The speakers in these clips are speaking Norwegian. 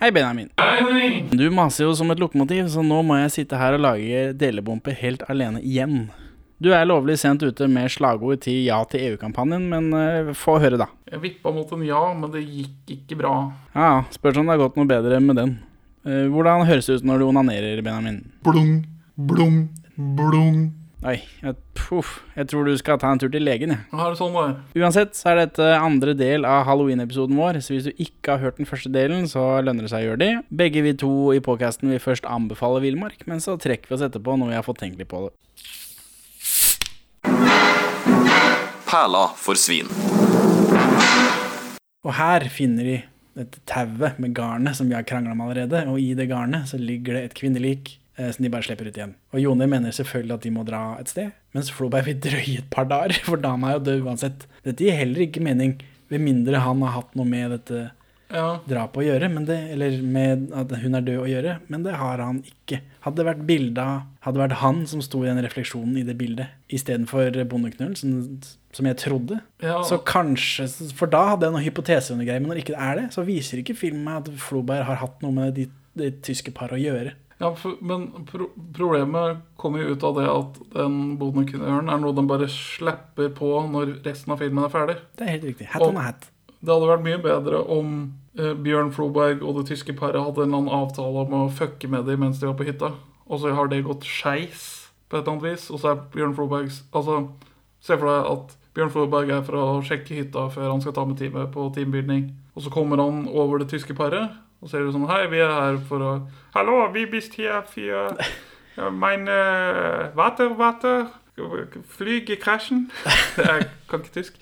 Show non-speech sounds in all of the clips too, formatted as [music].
Hei, Benjamin. Du maser jo som et lokomotiv, så nå må jeg sitte her og lage delebomper helt alene igjen. Du er lovlig sent ute med slagord til Ja til EU-kampanjen, men uh, få høre, da. Jeg vippa mot en ja, men det gikk ikke bra. Ja, Spørs om det har gått noe bedre med den. Uh, hvordan høres det ut når du onanerer, Benjamin? Blung, blung, blung. Oi, jeg, puff, jeg tror du skal ta en tur til legen, jeg. Ja, det sånn er? Uansett så er dette andre del av Halloween-episoden vår, så hvis du ikke har hørt den første delen, så lønner det seg å gjøre det. Begge vi to i podkasten vil først anbefale villmark, men så trekker vi oss etterpå når vi har fått tenkt litt på det. Perla for svin. Og her finner de dette tauet med garnet som vi har krangla om allerede, og i det garnet så ligger det et kvinnelik som de bare slipper ut igjen. Og Jone mener selvfølgelig at de må dra et sted, mens Floberg vil drøye et par dager, [laughs] for dama er jo død uansett. Dette gir heller ikke mening, ved mindre han har hatt noe med dette Ja. drapet å gjøre, men det, eller med at hun er død å gjøre, men det har han ikke. Hadde det vært bilda, Hadde det vært han som sto i den refleksjonen i det bildet, istedenfor bondeknullen, som, som jeg trodde, Ja. så kanskje For da hadde jeg noen hypoteser under greia, men når ikke det er det, så viser ikke filmen at Floberg har hatt noe med de, det tyske paret å gjøre. Ja, for, men pro problemet kommer jo ut av det at den bondekunøren er noe den bare slipper på når resten av filmen er ferdig. Det er helt riktig. Hat Og- on a hat. Det hadde vært mye bedre om eh, Bjørn Floberg og det tyske paret hadde en eller annen avtale om å fucke med dem mens de var på hytta, og så har det gått skeis på et eller annet vis, og så er Bjørn Flobergs Altså, se for deg at Bjørn Floberg er for å sjekke hytta før han skal ta med teamet på teambuilding, og så kommer han over det tyske paret, og så er det sånn Hei, vi er her for å Hallo, vi bist hier for mein uh, water, water. Flyg i krasjen. [laughs] Jeg kan ikke tysk.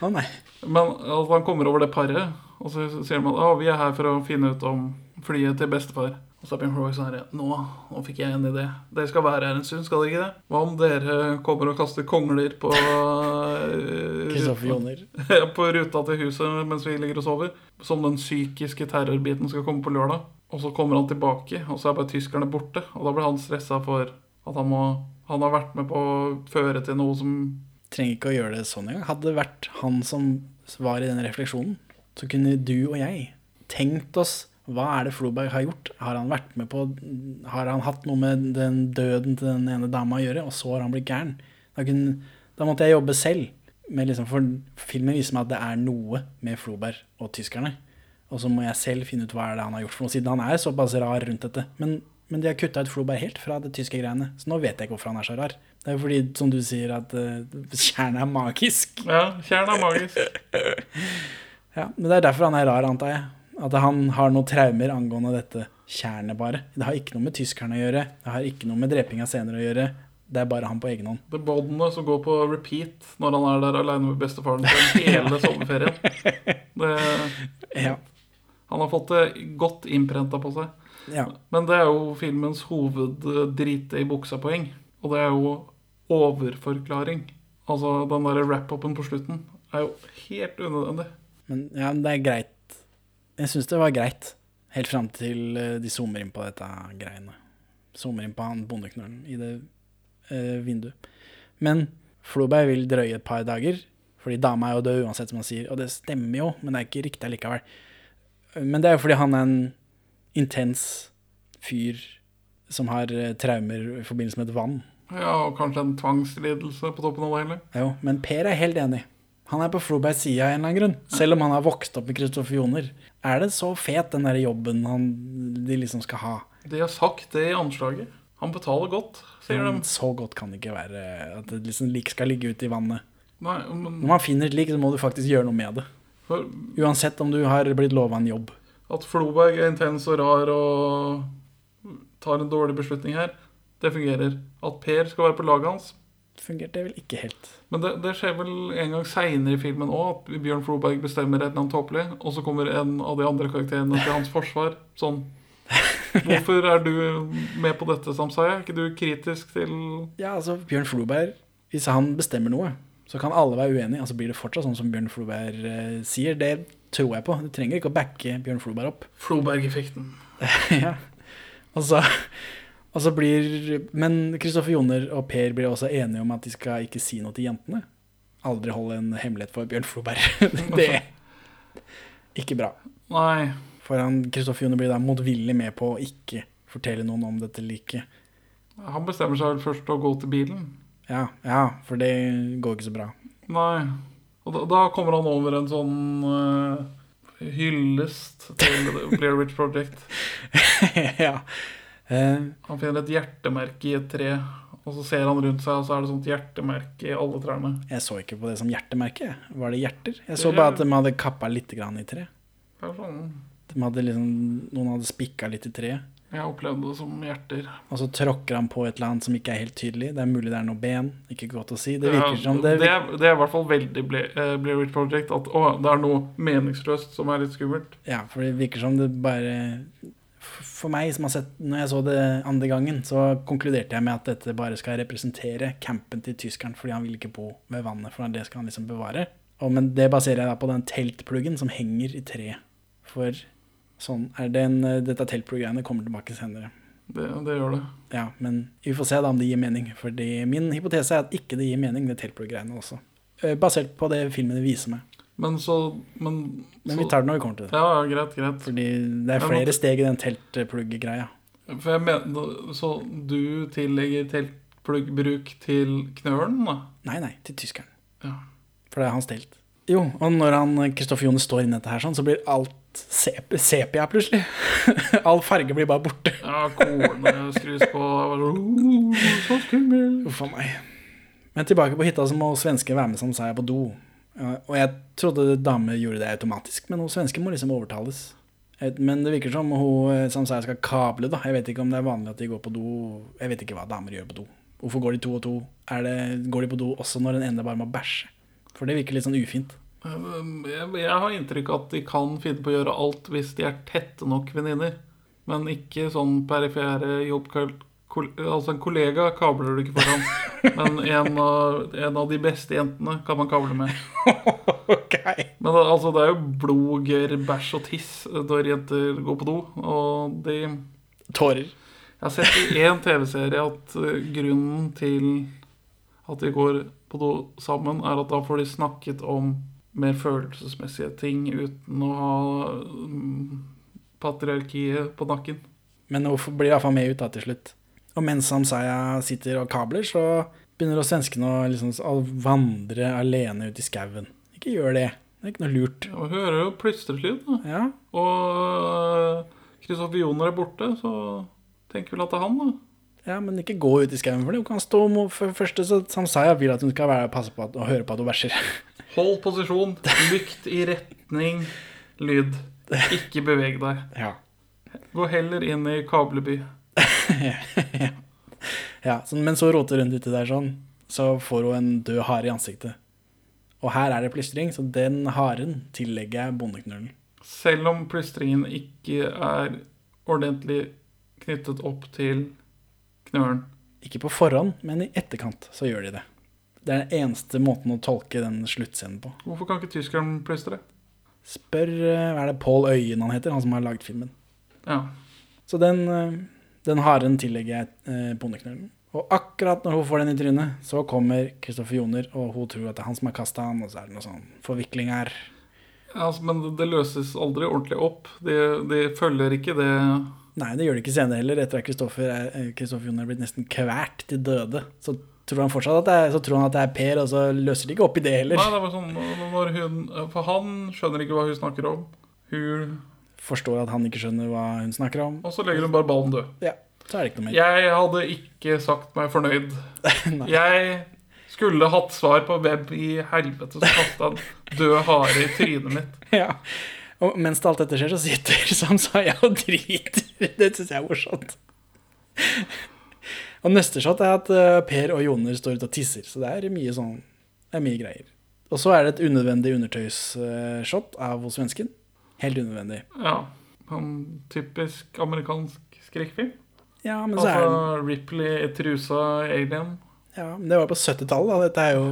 Å nei. Men altså, han kommer over det paret, og så sier man at vi er her for å finne ut om flyet til bestefar. Og så er Bjørn Floberg sånn her nå, nå fikk jeg en idé. Dere skal være her en stund, skal dere ikke det? Hva om dere kommer og kaster kongler på [laughs] eh, Kristoffer [laughs] på ruta til huset mens vi ligger og sover? Som den psykiske terrorbiten skal komme på lørdag. Og så kommer han tilbake, og så er bare tyskerne borte. Og da blir han stressa for at han må Han har vært med på å føre til noe som Trenger ikke å gjøre det sånn engang. Hadde det vært han som var i den refleksjonen, så kunne du og jeg tenkt oss hva er det Floberg har gjort? Har han vært med på Har han hatt noe med den døden til den ene dama å gjøre, og så har han blitt gæren? Da, kunne, da måtte jeg jobbe selv. Med liksom, for filmen viser meg at det er noe med Floberg og tyskerne. Og så må jeg selv finne ut hva er det han har gjort for noe, siden han er såpass rar rundt dette. Men, men de har kutta ut Floberg helt fra det tyske greiene, så nå vet jeg ikke hvorfor han er så rar. Det er jo fordi, som du sier, at uh, er magisk. Ja, tjern er magisk. [laughs] Ja, Men det er derfor han er rar, antar jeg. At han har noen traumer angående dette tjernet, bare. Det har ikke noe med tyskerne å gjøre. Det har ikke noe med dreping av scener å gjøre. Det er bare han på egen hånd. Det er båndene som går på repeat når han er der alene med bestefaren sin hele sommerferien. Det, Ja. han har fått det godt innprenta på seg. ja. Men det er jo filmens hoveddrite i buksa-poeng. Og det er jo overforklaring. Altså den derre wrap-upen på slutten er jo helt unødvendig. Men ja, det er greit. Jeg syns det var greit. Helt fram til eh, de zoomer inn på dette greiene. Zoomer inn på han bondeknølen i det eh, vinduet. Men Floberg vil drøye et par dager, fordi dama er jo død uansett, som han sier. Og det stemmer jo, men det er ikke riktig likevel. Men det er jo fordi han er en intens fyr som har eh, traumer i forbindelse med et vann. Ja, og kanskje en tvangslidelse på toppen av det hele. Jo, men Per er helt enig. Han er på Flobergs side av en eller annen grunn. Selv om han har vokst opp med Kristoffer Joner. Er det så fet, den der jobben han, de liksom skal ha? De har sagt det i anslaget. Han betaler godt, sier Men de. så godt kan det ikke være at det liksom lik skal ligge ute i vannet. Nei, men Når man finner et lik, så må du faktisk gjøre noe med det. for Uansett om du har blitt lova en jobb. At Floberg er intens og rar og tar en dårlig beslutning her, det fungerer. At Per skal være på laget hans. Fungerte vel ikke helt. Men det, det skjer vel en gang seinere i filmen òg, at Bjørn Floberg bestemmer et eller annet tåpelig, og så kommer en av de andre karakterene til hans forsvar. Sånn [laughs] Hvorfor er du med på dette, Samsaya? Er ikke du kritisk til Ja, altså, Bjørn Floberg, hvis han bestemmer noe, så kan alle være uenige. Altså blir det fortsatt sånn som Bjørn Floberg eh, sier. Det tror jeg på. Du trenger ikke å backe Bjørn Floberg opp. Floberg-effekten? [laughs] ja. Og så, og så blir Men Kristoffer Joner og Per blir også enige om at de skal ikke si noe til jentene. Aldri holde en hemmelighet for Bjørn Floberg. [laughs] det er ikke bra. Nei. For han, Kristoffer Joner blir da motvillig med på å ikke fortelle noen om dette liket. Han bestemmer seg vel først å gå til bilen. Ja, ja, for det går ikke så bra. Nei. Og da, da kommer han over en sånn uh, hyllest til Blair Witch Project. [laughs] ja. Eh, Han finner et hjertemerke i et tre, og så ser han rundt seg, og så er det sånt hjertemerke i alle trærne. jeg så ikke på det som hjertemerke. Var det hjerter? Jeg så bare at de hadde kappa litt grann i tre. Sånn, De hadde liksom, noen hadde spikka litt i treet. jeg opplevde det som hjerter. Og så tråkker han på et eller annet som ikke er helt tydelig. Det er mulig det er noe ben. Ikke godt å si. Det virker Ja, som det, det, er, det er i hvert fall veldig eh, Blair Witch Project at å, det er noe meningsløst som er litt skummelt. Ja, for det virker som det bare For meg som har sett Når jeg så det andre gangen, så konkluderte jeg med at dette bare skal representere campen til tyskeren fordi han vil ikke bo ved vannet, for det skal han liksom bevare. Og, men det baserer jeg da på den teltpluggen som henger i treet. For sånn er den Dette teltplugg-greiene kommer tilbake senere. Det, det gjør det. Ja, men vi får se da om det gir mening. Fordi min hypotese er at ikke det gir mening, det teltpluggreiene også. Eh, Basert på det filmen viser meg. Men så Men, Men vi tar det når vi kommer til det. Ja, greit, greit. Fordi det er flere steg i den teltplugg-greia. For jeg mener, Så du tillegger teltpluggbruk til knølen, da? Nei, nei, til tyskeren. Ja. For det er hans telt. Jo, og når han Kristoffer Jone står inni dette her, sånn, så blir alt sep sepia plutselig. [laughs] All farge blir bare borte. Ja, kornene skrus på. og bare, «Oh, Så skummel. Uff a meg. Men tilbake på hytta så må svensken være med som seier på do. Og jeg trodde damer gjorde det automatisk, men hun svenske må liksom overtales. Men det virker som hun eh, som sa jeg skal kable, da. Jeg vet ikke om det er vanlig at de går på do. Jeg vet ikke hva damer gjør på do. Hvorfor går de to og to? Det, går de på do også når den ene bare må bæsje? For det virker litt sånn ufint. Jeg, jeg har inntrykk av at de kan finne på å gjøre alt hvis de er tette nok venninner. Men ikke sånn perifere jobbkol... Altså, en kollega kabler du ikke foran. [laughs] Men en av, en av de beste jentene kan man kable med. [laughs] Okay. Men altså, det er jo blod, gørr, bæsj og tiss når jenter går på do. Og de Tårer. Jeg har sett i én TV-serie at eh, grunnen til at de går på do sammen, er at da får de snakket om mer følelsesmessige ting uten å ha mm, patriarkiet på nakken. Men hun blir iallfall med ut da til slutt. Og mens Samsaya sitter og kabler, så begynner også svenskene å, liksom, vandre alene ut i skauen. Ikke gjør det. Det er ikke noe lurt. Og hører jo plystreslyd, da. Ja, Og Kristoffer Joner er borte, så tenker vel at det er han, da. ja men ikke gå ut i skauen for det. Hun kan stå mot For første så Samsaya vil at hun skal være passe på at, og høre på at hun bæsjer. [laughs] Hold posisjon, lykt i retning lyd. Ikke beveg deg. Ja. Gå heller inn i Kableby. [laughs] ja ja. men så roter hun uti der sånn, så får hun en død hare i ansiktet. Og her er det plystring, så den haren tillegger jeg bondeknullen. Selv om plystringen ikke er ordentlig knyttet opp til knølen. Ikke på forhånd, men i etterkant så gjør de det. Det er den eneste måten å tolke den sluttscenen på. Hvorfor kan ikke tyskeren plystre? Spør eh, Hva er det Pål Øyen han heter, han som har lagd filmen. Ja. Så den, eh, den haren tillegger jeg eh, bondeknullen. Og akkurat når hun får den i trynet, så kommer Kristoffer Joner, og hun tror at det er han som har kasta han, og så er det noe sånn forvikling her. Altså, men det- løses aldri ordentlig opp. De, de følger ikke det Nei, det gjør de ikke senere heller. Etter at Kristoffer er- eh, Joner er blitt nesten kvert til døde, så tror han fortsatt at det er, så tror han at det er Per, og så løser de ikke opp i det heller. Nei, det var sånn hun For han skjønner ikke hva hun snakker om. Hun Forstår at han ikke skjønner hva hun snakker om. Og så legger hun bare ballen død. Ja, så er det ikke noe mer. Jeg hadde ikke sagt meg fornøyd. [laughs] Jeg skulle hatt svar på hvem i helvete som kasta en død hare i trynet mitt. [laughs] Ja. Og mens alt dette skjer, så sitter [laughs] Samsaya og driter. Det syns jeg er morsomt. Og neste shot er at eh, Per og Joner står ute og tisser. Så det er mye sånn Det er mye greier. Og så er det et unødvendig undertøysshot av svensken. Helt unødvendig. Ja. En typisk amerikansk skrekkfilm. Ja, men så er Altså den Ripley trusa, alien. ja, men Det var på 70-tallet, da. Dette er jo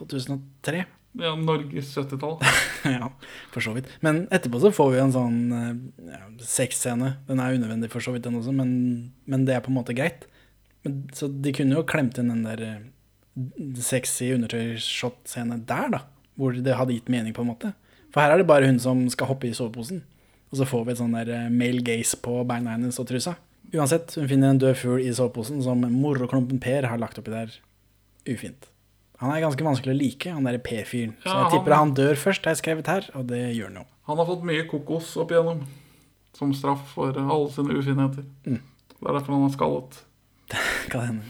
2003. Ja, Norges 70-tall. [laughs] ja, for så vidt. Men etterpå så får vi en sånn eh, ja, sexscene. Den er unødvendig for så vidt, den også, men, men det er på en måte greit. Men, så de kunne jo klemt inn den der eh, sexy undertøyshot-scene der, da. Hvor det hadde gitt mening, på en måte. For her er det bare hun som skal hoppe i soveposen. Og så får vi et sånn der eh, male gaze på beina hennes og trusa. Uansett, hun finner en død fugl i soveposen som moroklumpen Per har lagt oppi der. Ufint. Han er ganske vanskelig å like, han derre P-fyren. Så jeg han- tipper han dør først, har jeg skrevet her, og det gjør han jo. Han har fått mye kokos opp igjennom. Som straff for alle sine ufinheter. Mm. Det er derfor han er skallet. [laughs] Kan hende.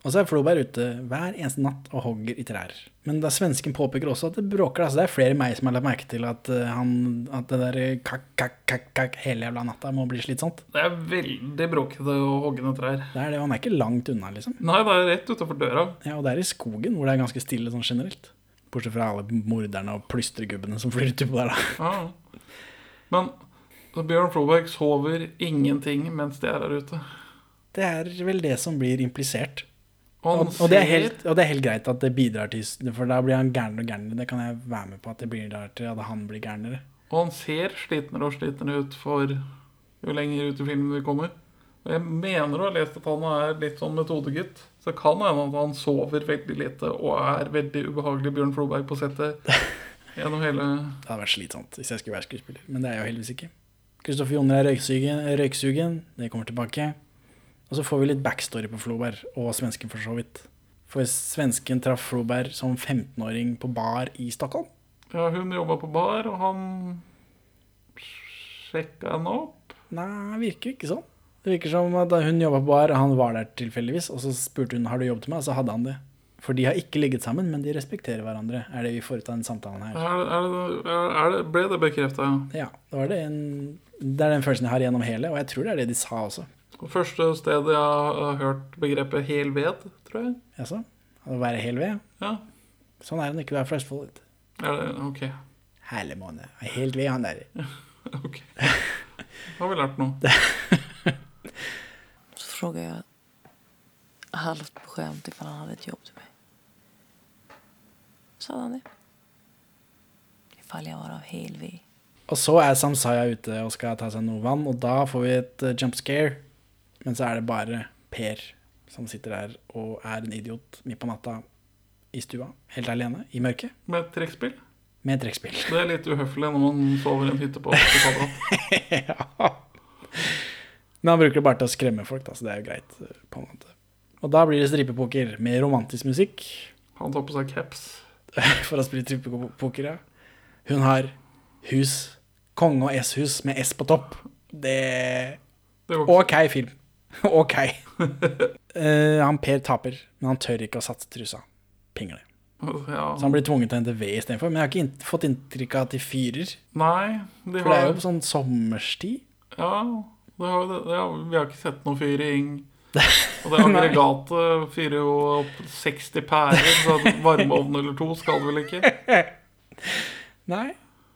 Og så er Floberg ute hver eneste natt og hogger i trær. Men da svensken påpeker også at det bråker. Altså det er flere enn meg som har lagt merke til at, eh, han, at det der kakk, kakk, kakk, kakk hele jævla natta må bli slitsomt. Det er veldig bråkete og hoggende trær. Det er det, og Han er ikke langt unna, liksom. Nei, det er rett utafor døra. Ja, Og det er i skogen, hvor det er ganske stille sånn generelt. Bortsett fra alle morderne og plystregubbene som flyr utpå der, da. Ja. Men Bjørn Floberg sover ingenting mens de er her ute. Det er vel det som blir implisert. Og Og, det er helt, og det er helt greit at det bidrar til For da blir han gærnere og gærnere. Det kan jeg være med på at det bidrar til at han blir gærnere. Og han ser slitnere og slitnere ut for jo lenger ut i filmen vi kommer. Og jeg mener å ha lest at han er litt sånn metodegutt. Så kan det hende at han sover veldig lite og er veldig ubehagelig Bjørn Floberg på settet [laughs] gjennom hele Det hadde vært slitsomt hvis jeg skulle være skuespiller, men det er jeg jo heldigvis ikke. Kristoffer Joner er røyksugen, røyksugen, det kommer tilbake. Og så får vi litt backstory på Floberg, og svensken for så vidt. For svensken traff Floberg som 15-åring på bar i Stockholm. Ja, hun jobba på bar, og han sjekka henne opp. Nei, virker ikke sånn. Det virker som at hun jobba på bar, og han var der tilfeldigvis, og så spurte hun har du jobbet med meg, og så hadde han det. For de har ikke ligget sammen, men de respekterer hverandre, er det vi får ut av den samtalen her. Er, er, det- er det, ble det bekrefta? Ja. Det var det en Det er den følelsen jeg har gjennom hele, og jeg tror det er det de sa også. Første stedet jeg har hørt begrepet hel ved, tror jeg. Jaså? Å være hel ved? Ja, Sånn er det ikke å være fra Østfold. er det, ok. Herlig måned. Helt ved han der. [laughs] ok. Da har vi lært noe. [laughs] Så frågade jeg halvt på skämt ifall han hadde et jobb til meg. Så Sa han det? Ifall jeg var av hel ved. Og så er Samsaya ute og skal ta seg noe vann, og da får vi et eh, jump scare. Men så er det bare Per som sitter der og er en idiot midt på natta i stua, helt alene, i mørket, Med et trekkspill. med et trekkspill. Det er litt uhøflig når man sover i en hytte på Padra. [laughs] ja. Men han bruker det bare til å skremme folk, da, så det er jo greit. eh, på en måte. Og da blir det stripepoker med romantisk musikk. Han tar på seg caps. [laughs] for å spille stripepoker, ja. Hun har hus, konge- og S-hus med S på topp. Det Det. OK film. [laughs] OK. uh, [laughs] han Per taper, men han tør ikke å satse trusa. Pingle. Ja. Så han blir tvunget til å hente ved istedenfor. Men jeg har ikke fått inntrykk av at de fyrer. Nei, de For det er jo på sånn sommerstid. Ja, det har, ja, vi har ikke sett noe fyring. [laughs] Og det aggregatet fyrer jo opp 60 pærer, så en varmeovn eller to skal det vel ikke. Nei.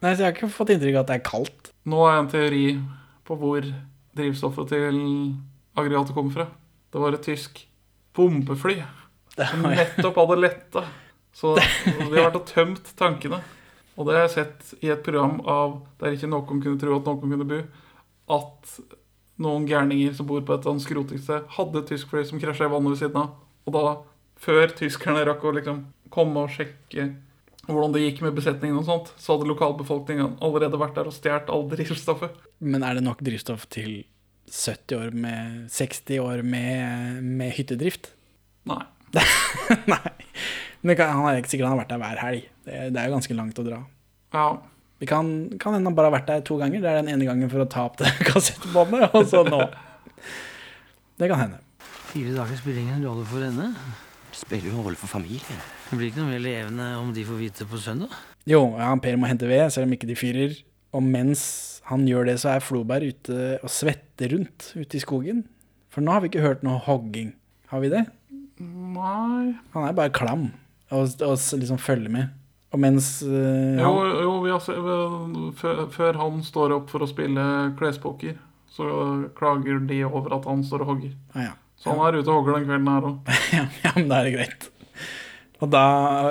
Nei, så jeg har ikke fått inntrykk av at det er kaldt. Nå har jeg en teori på hvor drivstoffet til aggregatet kom fra. Det var et tysk bombefly som nettopp hadde letta. Så vi har vært og tømt tankene. Og det har jeg sett i et program av der ikke noen kunne tro at noen kunne bo, at noen gærninger som bor på et sånt skrotingssted, hadde et tysk fly som krasja i vannet ved siden av. Og da, før tyskerne rakk å liksom komme og sjekke hvordan det gikk med besetningen og sånt, så hadde lokalbefolkningen allerede vært der og stjålet all drivstoffet. Men er det nok drivstoff til 70 år med 60 år med, med hyttedrift? Nei. [laughs] Nei. Men kan, han er ikke sikkert han har vært der hver helg. Det, det er jo ganske langt å dra. Ja. Vi kan, kan hende han bare har vært der to ganger. Det er den ene gangen for å ta opp det [laughs] kassettbåndet, og så nå. Det kan hende. Fire dager spiller ingen rolle for henne. spiller jo rolle for familien. Det blir ikke noe mer levende om de får vite på søndag. Jo, ja, Per må hente ved, selv om ikke de fyrer. Og mens han gjør det, så er Floberg ute og svetter rundt ute i skogen. For nå har vi ikke hørt noe hogging. Har vi det? Nei Han er bare klam og, og liksom følger med. Og mens eh, Jo, jo vi har, se- før, før han står opp for å spille klespoker, så klager de over at han står og hogger. ah, ja. Så han er ute og hogger den kvelden her òg. [laughs] ja, men da er det greit. Og da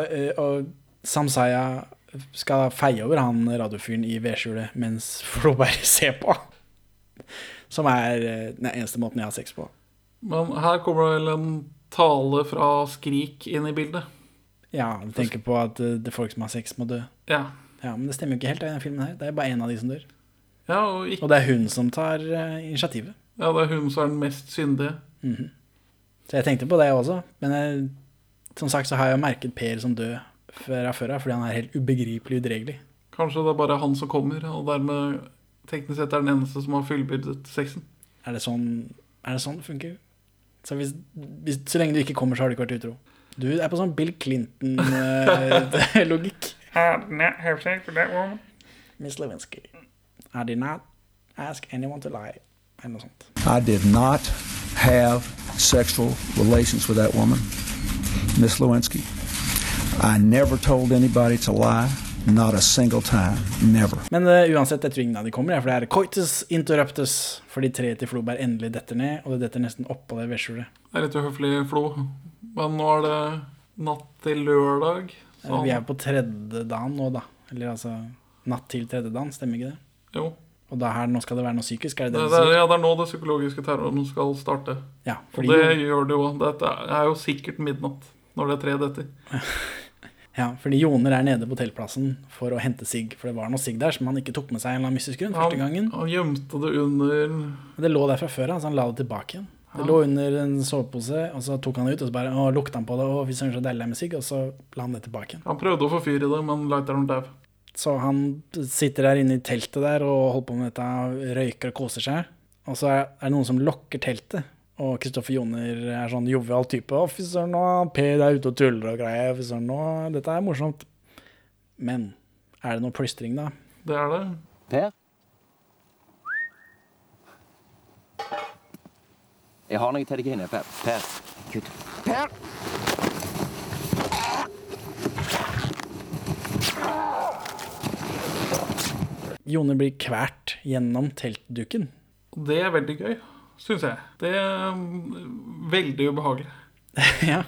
eh, Og Samsaya skal feie over han radiofyren i vedskjulet mens Flåberg [laughs] ser på. Som er eh, den eneste måten jeg har sex på. Men her kommer det vel en tale fra Skrik inn i bildet. Ja, du tenker på at det er folk som har sex, må dø. Ja. Ja, Men det stemmer jo ikke helt i denne filmen her. Det er bare én av de som dør. Ja, og, ikke, Og det er hun som tar eh, initiativet. ja, det er hun som er den mest syndige. Så jeg tenkte på det også. Men jeg, som sagt så har jeg merket Per som død fra før av, fordi han er helt ubegripelig udregelig. Kanskje det er bare han som kommer, og dermed teknisk sett er den eneste som har fullbyrdet sexen. Er det sånn, er det, sånn det funker? Så, hvis, hvis, så lenge du ikke kommer, så har du ikke vært utro. Du er på sånn Bill Clinton-logikk. [laughs] Miss Lewinsky. I did not ask anyone to lie. Eller noe sånt. I did not have sexual relations with that woman, Miss Lewinsky. I never told anybody to lie, not a single time, never. Men uh, uansett, jeg tror ingen av de kommer, for det er coitus interruptus. Fordi de tre til Floberg endelig detter ned, og det detter nesten oppå det vedskjulet. Det er litt uhøflig, Flo. Men nå er det natt til lørdag. Eh, Så Vi er på tredje dagen nå, da. Eller altså natt til tredje dagen, stemmer ikke det? jo, Og da her, nå skal det være noe psykisk, er det det, det det, er, ja, det er nå det psykologiske terroren skal starte. Ja, Og det gjør det jo. Dette er jo sikkert midnatt når det er tre detter. [laughs] ja, fordi Joner er nede på hotellplassen for å hente sigg. For det var noe sigg der som han ikke tok med seg en mystisk grunn første gangen. Han, han gjemte det under det lå der fra før av, så han la det tilbake igjen. Det lå under en sovepose, og så tok han det ut, og så bare å, lukta han på det. Og så deilig med sigg. Og så la han det tilbake igjen. Han prøvde å forfyre det, men lighteren dau. Så han sitter der inne i teltet der og holder på med dette, røyker og koser seg. Og så er det noen som lokker teltet. Og Kristoffer Joner er sånn jovial type. 'Å, søren, nå Per er ute og tuller og greier. Fy søren, nå Dette er morsomt.' Men er det noe plystring, da? Det er det. Per? Jeg har noe til deg inne. Per. Per. Gud. Per! Joner blir kvært gjennom teltduken. Det er veldig gøy, syns jeg. Det er mm, veldig ubehagelig. [laughs] ja.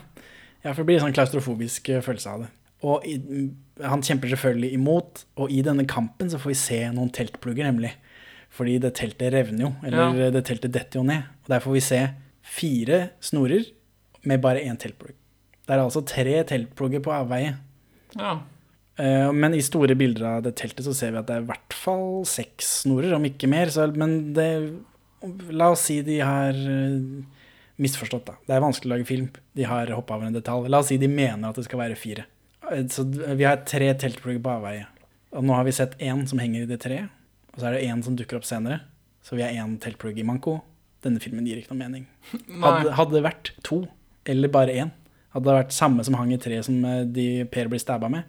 ja, for det blir en sånn klaustrofobisk eh, følelse av det. Og i, han kjemper selvfølgelig imot, og i denne kampen så får vi se noen teltplugger, nemlig. Fordi det teltet revner jo, eller Ja. det teltet detter jo ned. Og der får vi se fire snorer med bare én teltplugg. Det er altså tre teltplugger på avveie. Ja. Eh, Men i store bilder av det teltet så ser vi at det er i hvert fall seks snorer, om ikke mer. Så, men det, la oss si de har eh, misforstått, da. Det er vanskelig å lage film. De har hoppa over en detalj. La oss si de mener at det skal være fire. Eh, Så vi har tre teltplugger på avveie. Og nå har vi sett én som henger i det treet, og så er det én som dukker opp senere. Så vi har én teltplugg i manko. Denne filmen gir ikke noe mening. [laughs] Hadde, hadde det vært to, eller bare én, hadde det vært samme som hang i treet som eh, de Per blir stabba med,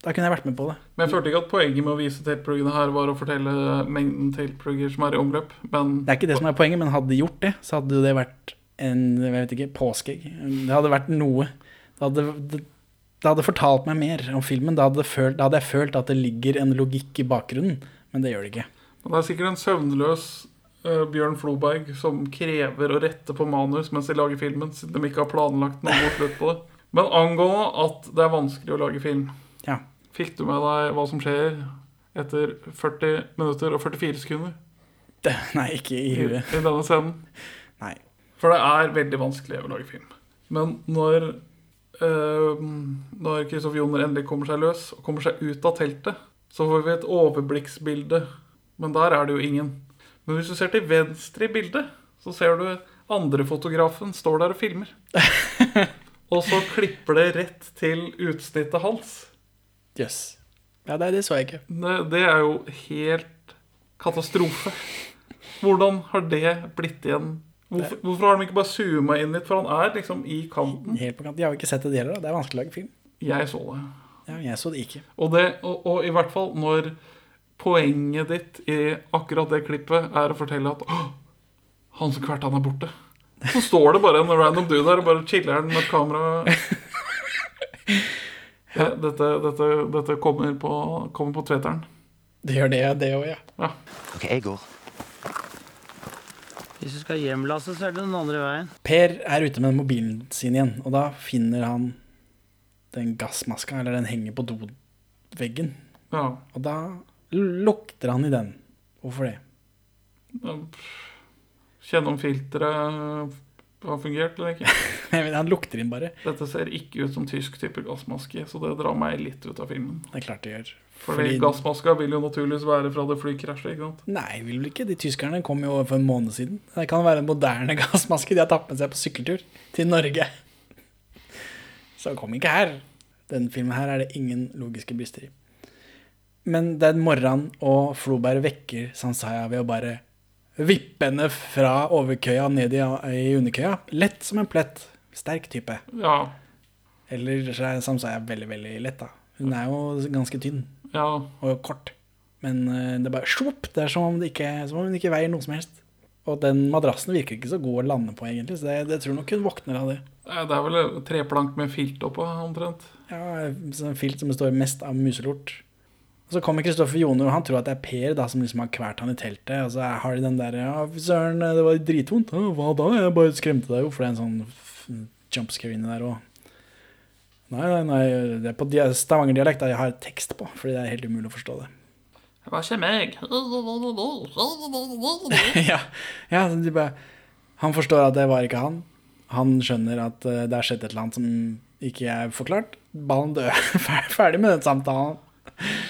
da, kunne jeg vært med på det. Men jeg følte ikke at poenget med å vise tailpluggene her var å fortelle mengden tailplugger som er i omløp. Men Det er ikke det som er poenget, men hadde de gjort det, så hadde det vært en jeg vet ikke, påskeegg. Det hadde vært noe. Det hadde, det, det hadde fortalt meg mer om filmen. Da hadde, følt, da hadde jeg følt at det ligger en logikk i bakgrunnen, men det gjør det ikke. det er sikkert en søvnløs uh, Bjørn Floberg som krever å rette på manus mens de lager filmen, siden de ikke har planlagt noe slutt på det. Men angående at det er vanskelig å lage film, Ja. fikk du med deg hva som skjer etter 40 minutter og 44 sekunder Det, nei, ikke i i, huet. i denne scenen? Nei. For det er veldig vanskelig å lage film. Men når eh, Når Kristoffer Joner endelig kommer seg løs og kommer seg ut av teltet, så får vi et overblikksbilde. Men der er det jo ingen. Men hvis du ser til venstre i bildet, så ser du andre fotografen står der og filmer. [laughs] og så klipper det rett til utsnittet hans. Jøss. Ja, det, det så jeg ikke. Det, det er jo helt katastrofe. Hvordan har det blitt igjen? Hvorfor, hvorfor har de ikke bare zooma inn litt? For han er liksom i kanten. Helt på kanten. Jeg har jo ikke sett det heller. da. Det er vanskelig å lage film. Jeg så det. Ja, jeg så det ikke. Og, det, og, og i hvert fall når poenget ditt i akkurat det klippet er å fortelle at «Åh, han som kverta han er borte. Så står det bare en random dude der og bare chiller med et kamera. [laughs] Ja, dette, dette, dette kommer på, kommer på tveteren. Det gjør det, det òg, ja. Ja. Ok, jeg går. Hvis du skal hjem, Lasse, så er det den andre veien. Per er ute med mobilen sin igjen, og da finner han den gassmaska, eller den henger på doveggen. ja. Og da lukter han i den. Hvorfor det? Kjenne om filteret har fungert eller ikke. [laughs] Nei, han lukter inn bare. Dette ser ikke ut som tysk type gassmaske, så det drar meg litt ut av filmen. Det er klart det gjør. Fordi, Fordi- gassmaska vil jo naturligvis være fra det flykrasjet, ikke sant? Nei, vil vel ikke. De tyskerne kom jo for en måned siden. Det kan være en moderne [laughs] gassmaske de har tatt med seg på sykkeltur til Norge. [laughs] Så kom ikke her. Den filmen her er det ingen logiske brister i. Men den morgenen, og Floberg vekker Sansaya ved å bare vippe henne fra overkøya ned i, i underkøya. Lett som en plett. Sterk type. Ja. Eller så er veldig, veldig lett, da. Hun er jo ganske tynn ja. og kort. Men eh, det er bare svopp! Det er som om, det ikke, som om hun ikke veier noe som helst. Og den madrassen virker ikke så god å lande på, egentlig. Så det, det tror nok hun våkner av det. Det er vel treplank med filt oppå, omtrent. Ja, En filt som består mest av muselort. Og Så kommer Kristoffer Joner, og han tror at det er Per da, som liksom har kvalt han i teltet. Og så har de den der Ja, søren, det var dritvondt. Hva da? Jeg bare skremte deg jo, for det er en sånn jumpscare inni der òg. Nei, nei, nei, det er på stavangerdialekt jeg har tekst på, fordi det er helt umulig å forstå det. Det var ikke meg. [laughs] ja, ja de bare, Han forstår at det var ikke han. Han skjønner at eh, det har skjedd et eller annet som ikke er forklart. Ballen død. [laughs] Ferdig med den samtalen.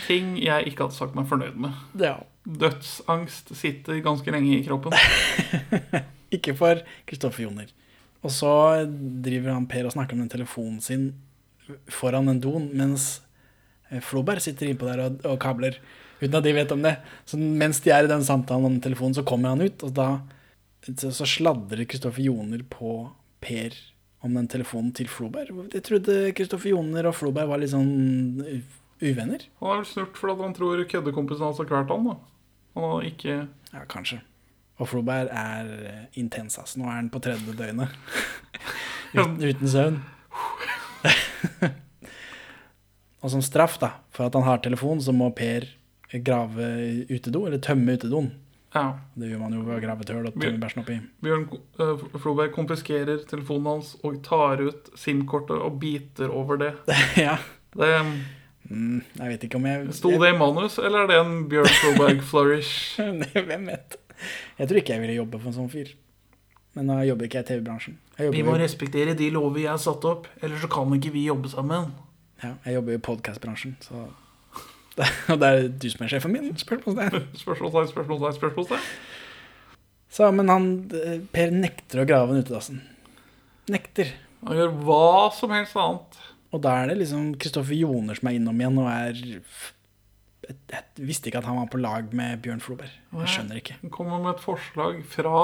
Ting jeg ikke hadde sagt meg fornøyd med. Ja. Dødsangst sitter ganske lenge i kroppen. [laughs] Ikke for Kristoffer Joner. Og så driver han Per og snakker om den telefonen sin foran en don, mens eh, Floberg sitter innpå der og, og kabler, uten at de vet om det. Så mens de er i den samtalen om telefonen, så kommer han ut, og da så, sladrer Kristoffer Joner på Per om den telefonen til Floberg. Jeg trodde Kristoffer Joner og Floberg var litt sånn uvenner. Han er vel snurt fordi han tror køddekompisen hans har kvalt han. da. Han har ikke Ja, kanskje. Og Floberg er eh, intens, ass. Nå er han på tredje døgnet. [laughs] uten, uten søvn. [laughs] og som straff, da, for at han har telefon, så må Per grave utedo, eller tømme utedoen. Ja. Det gjør man jo ved å grave et hull og tømme bæsjen oppi. Bjørn uh, Floberg konfiskerer telefonen hans og tar ut SIM-kortet og biter over det. [laughs] ja. det Mm, jeg vet ikke om jeg Sto det i manus, eller er det en Bjørn Solberg-flourish? [laughs] Hvem vet? Jeg tror ikke jeg ville jobbe for en sånn fyr. Men nå jobber ikke jeg i TV-bransjen. Vi må jo- respektere de lover jeg har satt opp, ellers så kan ikke vi jobbe sammen. Ja, jeg jobber jo i podkastbransjen, så [laughs] Og det er du som er sjefen min? Spørsmålstegn. [laughs] Spørsmålstegn, spørsmålstegn, spørsmålstegn. Så, men han eh, Per nekter å grave den utedassen. Nekter. Han gjør hva som helst annet. Og da er det liksom Kristoffer Joner som er innom igjen og er jeg, jeg visste ikke at han var på lag med Bjørn Floberg. Jeg skjønner ikke. Han kommer med et forslag fra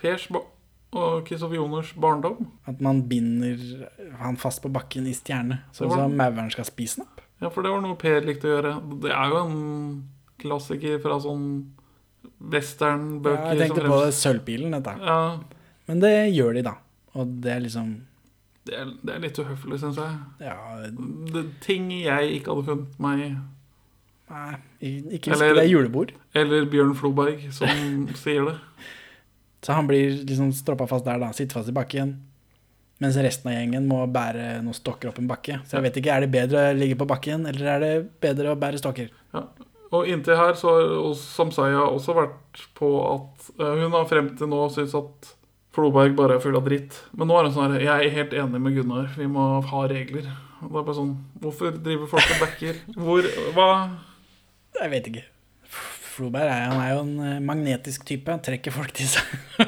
Pers og Kristoffer Joners barndom. At man binder han fast på bakken i stjerne, så, Det mauren skal spise den opp. Ja, for det var noe Per likte å gjøre. Det er jo en klassiker fra sånn westernbøker. Ja, jeg tenkte på sølvpilen, dette. Ja, Men det gjør de, da. Og det er liksom det er, det er litt uhøflig, syns jeg. Ja, Det, ting jeg ikke hadde funnet meg i. nei, ikke Eller- det er julebord. Eller Bjørn Floberg, som [laughs] sier det. Så han blir liksom stroppa fast der, da. Sitter fast i bakken. Mens resten av gjengen må bære noen stokker opp en bakke. Så jeg vet ikke, er det bedre å ligge på bakken, eller er det bedre å bære stokker? Ja. Og inntil her så har Samsaya også vært på at eh, Hun har frem til nå syntes at Floberg bare er full av dritt. Men nå er han sånn her Jeg er helt enig med Gunnar. Vi må ha regler. Og det er bare sånn Hvorfor driver folk og backer? Hvor Hva? Jeg vet ikke. Floberg er, han er jo en eh, magnetisk type. Han trekker folk til seg. [laughs]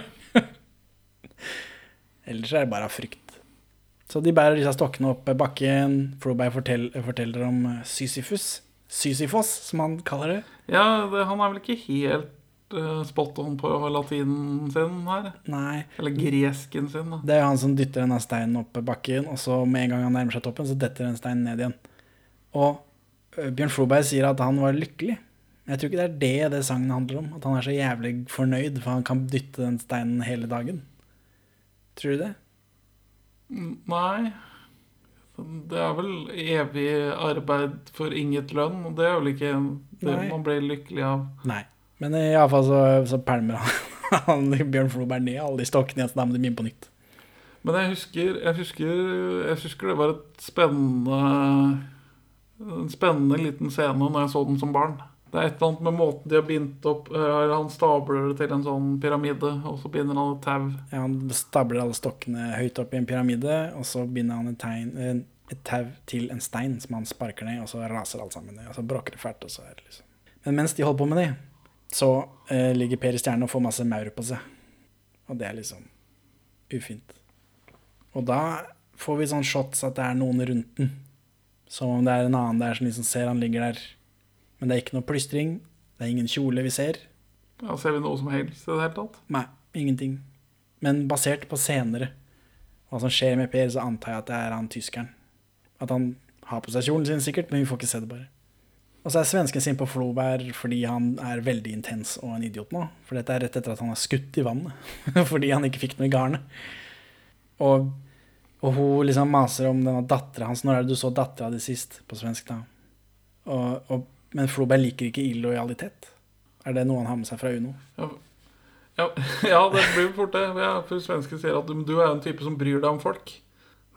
Ellers er det bare av frykt. Så de bærer disse stokkene opp bakken. Floberg forteller, forteller om eh, Sisyfus. Sisyfos, som han kaller det. Ja, det, han er vel ikke helt spot on på latinen sin her? Nei. Eller gresken sin, da. Det er jo han som dytter denne steinen opp bakken, og så med en gang han nærmer seg toppen, så detter den steinen ned igjen. Og Bjørn Floberg sier at han var lykkelig. Jeg tror ikke det er det det sangen handler om. At han er så jævlig fornøyd, for han kan dytte den steinen hele dagen. Tror du det? Nei. Det er vel evig arbeid for inget lønn, og det er vel ikke det Nei. man blir lykkelig av. Nei. Men iallfall så, så pælmer [laughs] han, Bjørn Floberg ned alle de stokkene igjen, så da må de begynne på nytt. Men jeg husker, jeg husker, jeg husker det var et spennende En spennende liten scene når jeg så den som barn. Det er et eller annet med måten de har bindt opp eh, Han stabler det til en sånn pyramide, og så binder han et tau. Ja, han stabler alle stokkene høyt opp i en pyramide, og så binder han et tegn, et tau til en stein som han sparker ned, og så raser alt sammen ned. Og så bråker det fælt, og så er det liksom Men mens de holder på med det, så eh, ligger Per i stjernen og får masse maur på seg. Og det er liksom ufint. Og da får vi sånn shots at det er noen rundt den. Som om det er en annen der som liksom ser han ligger der. Men det er ikke noe plystring. Det er ingen kjole vi ser. Ja, Ser vi noe som helst i det hele tatt? Nei, ingenting. Men basert på senere, hva som skjer med Per, så antar jeg at det er han tyskeren. At han har på seg kjolen sin sikkert, men vi får ikke se det bare. Og så er svensken sin på Floberg fordi han er veldig intens og en idiot nå. For dette er rett etter at han har skutt i vannet. [laughs] fordi han ikke fikk noe i garnet. Og, og hun liksom maser om denne dattera hans. Når er det du så dattera di sist? På svensk, da. Og, og, men Floberg liker ikke illojalitet. Er det noe han har med seg fra Uno? Ja, ja, [laughs] ja det blir fort det. Ja, for Svensken sier at du, du er en type som bryr deg om folk.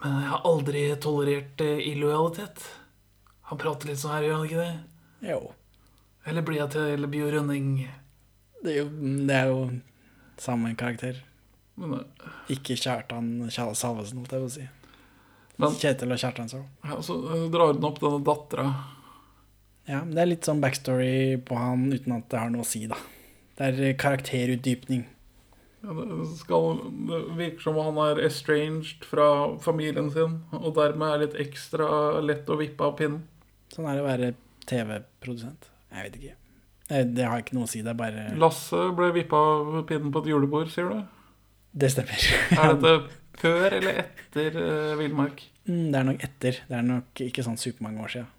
Men jeg har aldri tolerert eh, illojalitet. Han prater litt sånn her, gjør han ikke det? Jo. Eller blir jeg til Bjørn Rønning? Det er jo, det er jo samme karakter. Men, eh, Ikke Kjartan Kjell Salvesen, holdt jeg på å si. Men- Kjetil og Kjartan så. ja, så eh, drar hun opp denne dattera. Ja, det er litt sånn backstory på han uten at det har noe å si, da. Det er karakterutdypning. Ja, det, skal, det virker som han er estranged fra familien sin, og dermed er litt ekstra lett å vippe av pinnen. Sånn er det å være TV-produsent. Jeg vet ikke. Det, det har ikke noe å si, det er bare Lasse ble vippa av pinnen på et julebord, sier du? Det stemmer. [laughs] Er dette før eller etter uh, Villmark? Mm, Det er nok etter. Det er nok ikke sånn supermange år siden.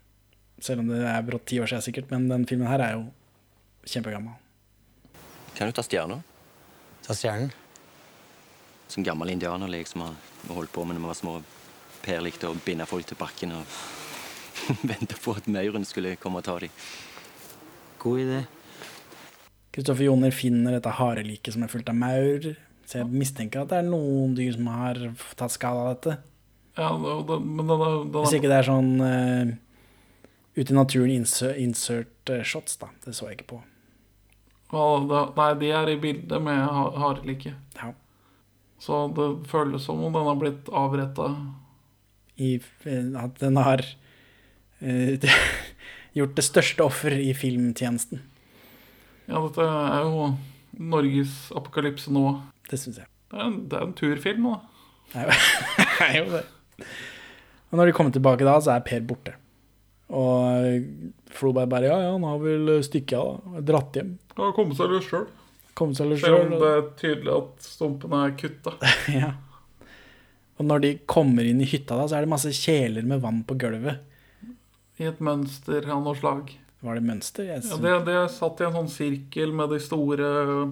Selv om det er brått ti år siden sikkert, men den filmen her er jo kjempegammel. Kan du ta stjerna? Ta stjernen. Som gammel indianerlek som vi holdt på med når vi var små. Per likte å binde folk til bakken og [laughs] vente på at mauren skulle komme og ta dem. God idé. Kristoffer Joner finner dette hareliket som er fullt av maur. Så jeg mistenker at det er noen dyr som har tatt skade av dette. Ja, det, men den, er- Hvis ikke det er sånn uh, ute i naturen insert, insert eh, shots, da. Det så jeg ikke på. ja, det, Nei, de er i bildet med ha- hareliket. Ja. Så det føles som om den har blitt avretta. I, eh, at den har eh, [laughs] gjort det største offer i filmtjenesten. Ja, dette er jo Norges apokalypse nå. Det syns jeg. Det er en, det er en turfilm, da. Det er jo- det er jo det. Og når de kommer tilbake da, så er Per borte. Og Floberg bare Ja, ja, han har vel stykket av. Dratt hjem. Han har kommet seg løs sjøl. Selv om det er tydelig at stumpene er kutta. [laughs] Ja. Og når de kommer inn i hytta, da, så er det masse kjeler med vann på gulvet. I et mønster av noe slag. Var det mønster? Jeg Ja, det, det satt i en sånn sirkel med de store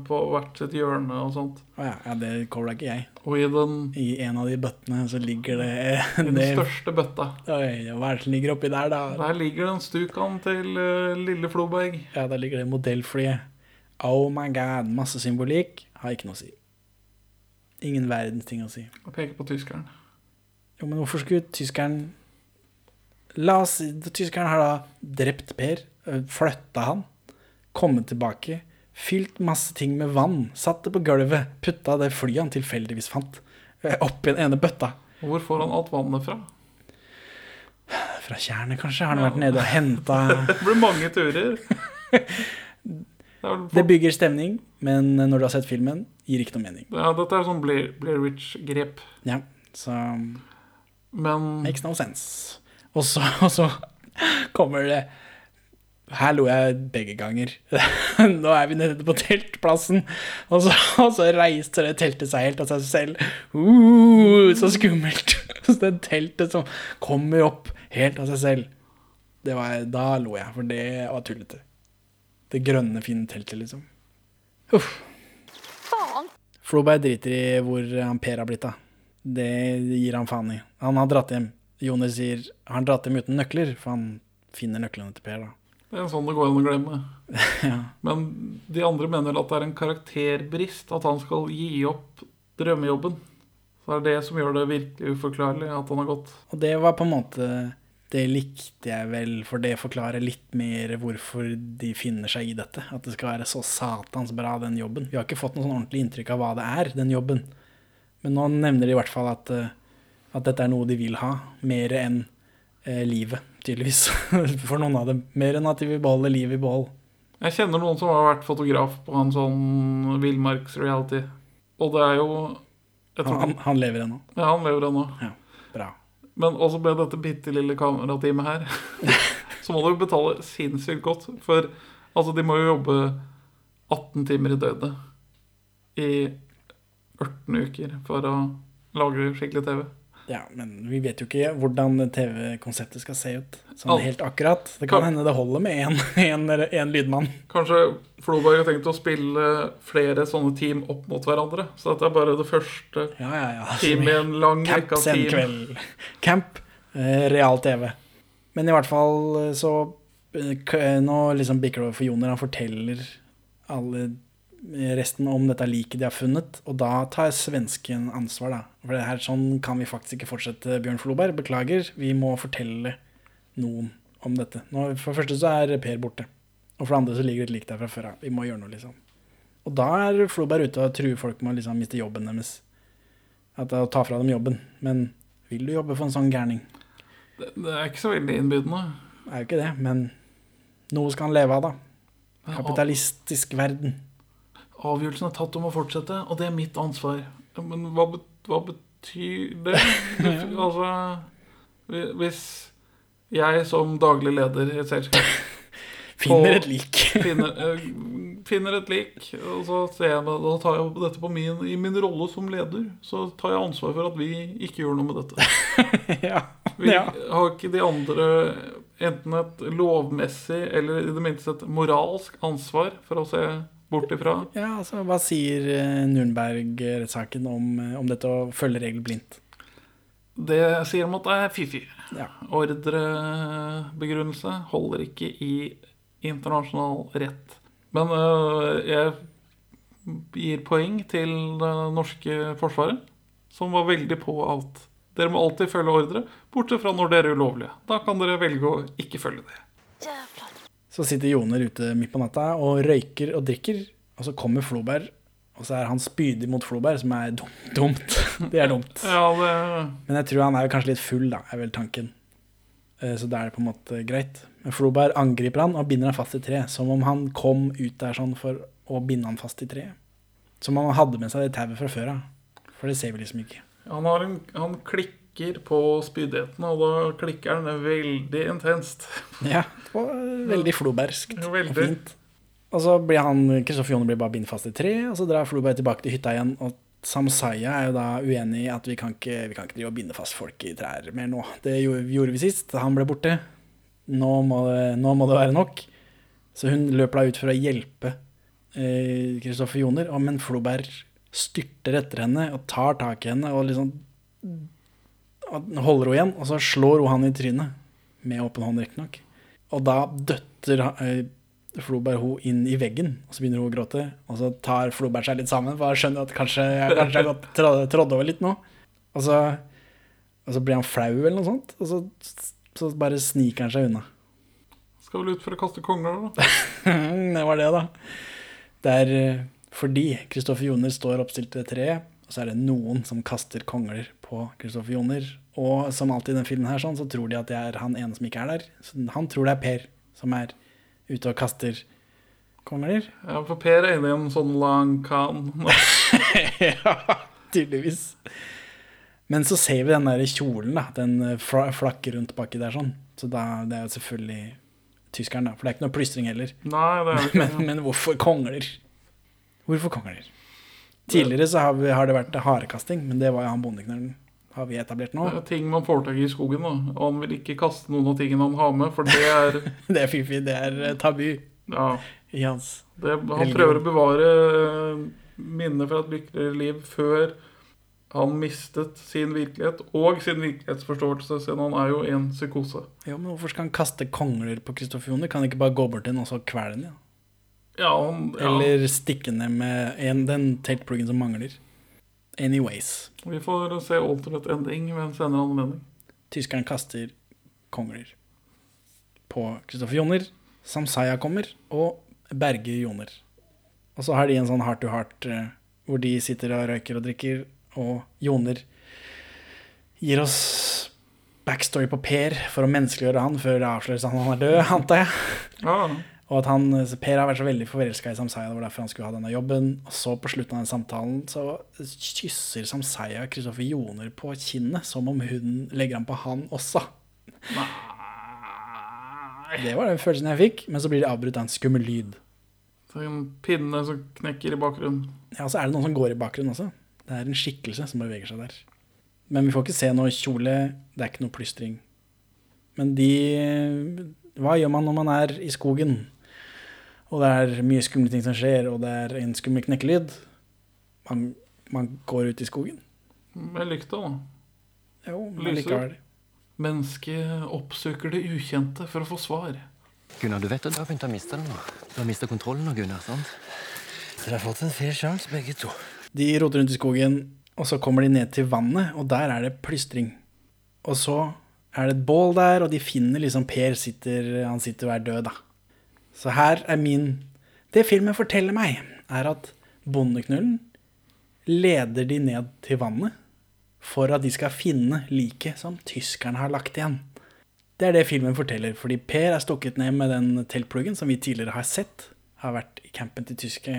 på hvert sitt hjørne og sånt. Å ja, ja, det kobla ikke jeg. Og i den, I en av de bøttene så ligger det, i den [laughs] det største bøtta Oi, hva er det som ligger oppi der, da? Der ligger den stukaen til uh, lille Floberg. Ja, der ligger det modellflyet. Oh my god, masse symbolikk. Har ikke noe å si. Ingen verdens ting å si. Og peker på tyskeren. Jo, men hvorfor skulle tyskeren La oss si Tyskeren har da drept Per, flytta han, kommet tilbake, fylt masse ting med vann, satt det på gulvet, putta det flyet han tilfeldigvis fant, oppi den ene bøtta. Hvor får han alt vannet fra? Fra tjernet, kanskje? Har han vært nede og [laughs] henta Det blir mange turer. [laughs] Det er bygger stemning, men når du har sett filmen, gir ikke noe mening. ja, dette er sånn Blair, Blair Witch-grep. Ja, så Men Makes no sense. Og så, [laughs] og så kommer det Her lo jeg begge ganger. [laughs] Nå er vi nede på teltplassen, og så, [laughs] og så reiste det teltet seg helt av seg selv. Uh, så skummelt. Så det teltet som kommer opp helt av seg selv. Det var, da lo jeg, for det var tullete. Det grønne, fine teltet, liksom. Uff. Floberg driter i hvor Per har blitt av. Det gir han faen i. Han har dratt hjem. Joner sier har han dratt dem uten nøkler, for han finner nøklene til Per. da. det er sånn det går an å glemme. [laughs] Ja. Men de andre mener at det er en karakterbrist at han skal gi opp drømmejobben. Så det er det som gjør det virkelig uforklarlig at han har gått. Og det var på en måte Det likte jeg vel, for det forklarer litt mer hvorfor de finner seg i dette. At det skal være så satans bra, den jobben. Vi har ikke fått noe sånn ordentlig inntrykk av hva det er, den jobben. Men nå nevner de i hvert fall at eh, At dette er noe de vil ha, mer enn eh, livet, tydeligvis. [laughs] For noen av dem. Mer enn at de vil beholde livet i behold. Jeg kjenner noen som har vært fotograf på en sånn villmarksreality. Og det er jo tror, Han, han lever ennå. Ja, han lever ennå. Bra. Men også med dette bitte lille kamerateamet her, [laughs] så må du betale sinnssykt godt. For altså, de må jo jobbe 18 timer i døgnet i 18 uker for å lage skikkelig TV. Ja, men vi vet jo ikke hvordan TV-konseptet skal se ut. Sånn Al- helt akkurat. Det kan Kan- hende det holder med én [laughs] en, en lydmann. Kanskje Floberg har tenkt å spille flere sånne team opp mot hverandre. Så dette er bare det første Ja, ja, ja. teamet i en lang Camp rekke av team. kveld. Camp, eh, real TV. Men i hvert fall eh, så eh, Nå liksom bikker det over for Joner. Han forteller alle resten om dette liket de har funnet, og da tar svensken ansvar, da. For det her sånn kan vi faktisk ikke fortsette, Bjørn Floberg. Beklager, vi må fortelle noen om dette. Nå, for det første så er Per borte. Og for det andre så ligger det et lik der fra før av. Vi må gjøre noe, liksom. Og da er Floberg ute og truer folk med å liksom miste jobben deres. At det er å ta fra dem jobben. Men vil du jobbe for en sånn gærning? Det, det er ikke så veldig innbydende. Det er jo ikke det, men noe skal han leve av, da. Kapitalistisk verden. Avgjørelsen er tatt om å fortsette, og det er mitt ansvar. Men hva, hva betyr det? [laughs] altså Hvis jeg som daglig leder i et selskap [laughs] Finner et lik. [laughs] finner, eh, finner et lik, og så ser jeg, da tar jeg dette på min, i min rolle som leder. Så tar jeg ansvar for at vi ikke gjør noe med dette. ja. Vi Ja. har ikke de andre enten et lovmessig eller i det minste et moralsk ansvar for å se bort ifra. ja, altså, hva sier eh, Nürnberg-rettssaken om, eh, om dette å følge regler blindt? Det sier de at det er fy-fy. Ja. Ordrebegrunnelse holder ikke i internasjonal rett. Men øh, jeg gir poeng til det norske forsvaret, som var veldig på alt. dere må alltid følge ordre, bortsett fra når dere er ulovlige. Da kan dere velge å ikke følge det. Så sitter Joner ute midt på natta og røyker og drikker, og så kommer Floberg, og så er han spydig mot Floberg, som er dumt. dumt. [laughs] Det er dumt. Ja, det Men jeg tror han er kanskje litt full, da, er vel tanken. Eh, Så da er det på en måte greit. Men Floberg angriper han og binder han fast i treet, som om han kom ut der sånn for å binde han fast i treet. Som om han hadde med seg det tauet fra før av. For det ser vi liksom ikke. Han, har en, han klikker på spydigheten, og da klikker den veldig intenst. [laughs] Ja, og veldig flobergskt og Veldig. fint. Og så blir han, Kristoffer Joner blir bare bindt fast i tre, og så drar Floberg tilbake til hytta igjen. Og Samsaya er jo da uenig i at vi kan ikke, vi kan ikke drive og binde fast folk i trær mer nå. Det gjorde, vi sist, han ble borte. Nå må, nå må det være nok. Så hun løper da ut for å hjelpe eh, Kristoffer Joner, og, men Floberg styrter etter henne og tar tak i henne og liksom og holder hun igjen, og så slår hun han i trynet. Med åpen hånd, riktignok. Og da døtter eh, Floberg hun inn i veggen, og så begynner hun å gråte. Og så tar Floberg seg litt sammen, for han skjønner at kanskje jeg kanskje har gått over litt nå. Og så, og så blir han flau eller noe sånt, og så, så bare sniker han seg unna. Skal vel ut for å kaste kongler, da. [laughs] det var det, da. Det er eh, fordi Kristoffer Joner står oppstilt ved treet, og så er det noen som kaster kongler på Kristoffer Joner. Og som alltid i den filmen her, sånn, så tror de at det er han ene som ikke er der. Så han tror det er Per som er ute og kaster kongler. Ja, for Per er inne i en sånn lang kan. [laughs] ja, tydeligvis. Men så ser vi den der kjolen, da. Den eh, flakker rundt baki der sånn. Så da, det er jo selvfølgelig tyskeren, da. For det er ikke noe plystring heller. Nei, det er ikke ikke [laughs] Men, men hvorfor kongler? Hvorfor kongler? Tidligere så har, vi, har det vært harekasting, men det var jo han bondeknølen. Har vi etablert nå. Det er ting man får tak i i skogen, da. Og han vil ikke kaste noen av tingene han har med, for det er [laughs] Det er fiffig. Det er eh, tabu Ja. i hans Det, han Religion. prøver å bevare eh, minnet fra et lykkeligere liv før han mistet sin virkelighet og sin virkelighetsforståelse, siden han er jo en psykose. Ja, men hvorfor skal han kaste kongler på Kristoffer Joner? Kan han ikke bare gå bort til den og så kvele den? Ja? Ja, om, ja. Eller stikke ned med en, den teltpluggen som mangler? Anyways. Vi får se alternate ending ved en senere anledning. Tyskeren kaster kongler på Kristoffer Joner. Samsaya kommer og berger Joner. Og så har de en sånn heart to heart eh, hvor de sitter og røyker og drikker, og Joner gir oss backstory på Per for å menneskeliggjøre han før det avsløres at han er død, antar jeg. Ja, Og at han, Per har vært så veldig forelska i Samsaya, det var derfor han skulle ha denne jobben. Og så på slutten av den samtalen så kysser Samsaya Kristoffer Joner på kinnet, som om hun legger an på han også. Nei. Det var den følelsen jeg fikk, men så blir det avbrutt av en skummel lyd. så en pinne som knekker i bakgrunnen. Ja, og så er det noen som går i bakgrunnen også. Det er en skikkelse som beveger seg der. Men vi får ikke se noe kjole, det er ikke noe plystring. Men de Hva gjør man når man er i skogen, og det er mye skumle ting som skjer, og det er en skummel knekkelyd? Man, man går ut i skogen. Med lykta, da. Jo, men Lyser. likevel. Mennesket oppsøker det ukjente for å få svar. Gunnar, du vet at du har begynt å miste det nå. Du har mista kontrollen nå, Gunnar. sant? Dere har fått en fair sjanse, begge to. De roter rundt i skogen, og så kommer de ned til vannet, og der er det plystring. Og så er det et bål der, og de finner liksom Per sitter, han sitter og er død, da. Så her er min Det filmen forteller meg, er at bondeknullen leder de ned til vannet for at de skal finne liket som tyskerne har lagt igjen. Det er det filmen forteller, fordi Per er stukket ned med den teltpluggen som vi tidligere har sett. Har vært i campen til tyske,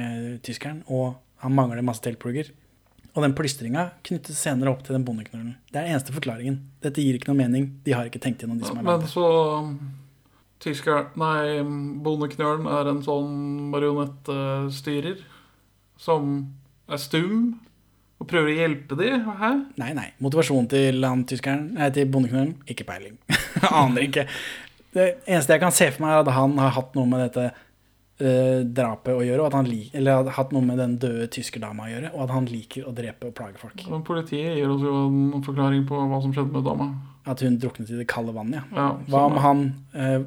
tyskeren, og han mangler masse teltplugger. Og den plystringa knyttes senere opp til den bondeknullen. Det er den eneste forklaringen. Dette gir ikke noe mening. De har ikke tenkt gjennom de som har Men lagd det. så Tysker, nei, bondeknølen er en sånn marionettstyrer som er stum og prøver å hjelpe de. Hæ? Nei, nei. Motivasjonen til han tyskeren, nei, til bondeknølen, ikke peiling. [laughs] Aner ikke. Det eneste jeg kan se for meg, er at han har hatt noe med dette uh, drapet å gjøre, og at han lik, eller har hatt noe med den døde tyskerdama å gjøre, og at han liker å drepe og plage folk. Men politiet gir oss jo en forklaring på hva som skjedde med dama. At hun druknet i det kalde vannet, ja. Ja, Hva om han s-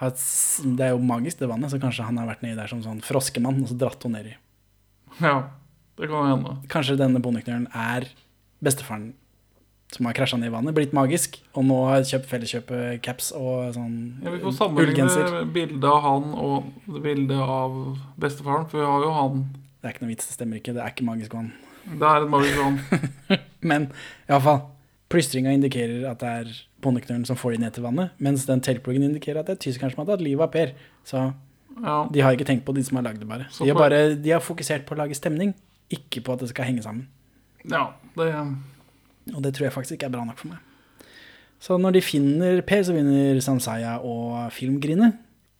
Det er jo magisk, det vannet, så kanskje han har vært nedi der som sånn froskemann og så dratt henne nedi. Ja, det kan hende. Kanskje denne bondeknølen er bestefaren som har krasja ned i vannet, blitt magisk, og nå har kjøpt Felleskjøpet-caps og sånn Ja, vi får sammenligne bildet av han og bildet av bestefaren, for vi har jo han. Det er ikke noe vits, det stemmer ikke. Det er ikke magisk vann. Det er et magisk vann. [laughs] Men iallfall. Plystringa indikerer at det er bondeknølen som får de ned til vannet, mens den teltpluggen indikerer at det er tyskeren som har tatt livet av Per. Så Ja. de har ikke tenkt på de som har lagd det, bare. De har, bare. de har fokusert på å lage stemning, ikke på at det skal henge sammen. ja, det Og det tror jeg faktisk ikke er bra nok for meg. Så når de finner Per, så vinner Samsaya og Filmgrine.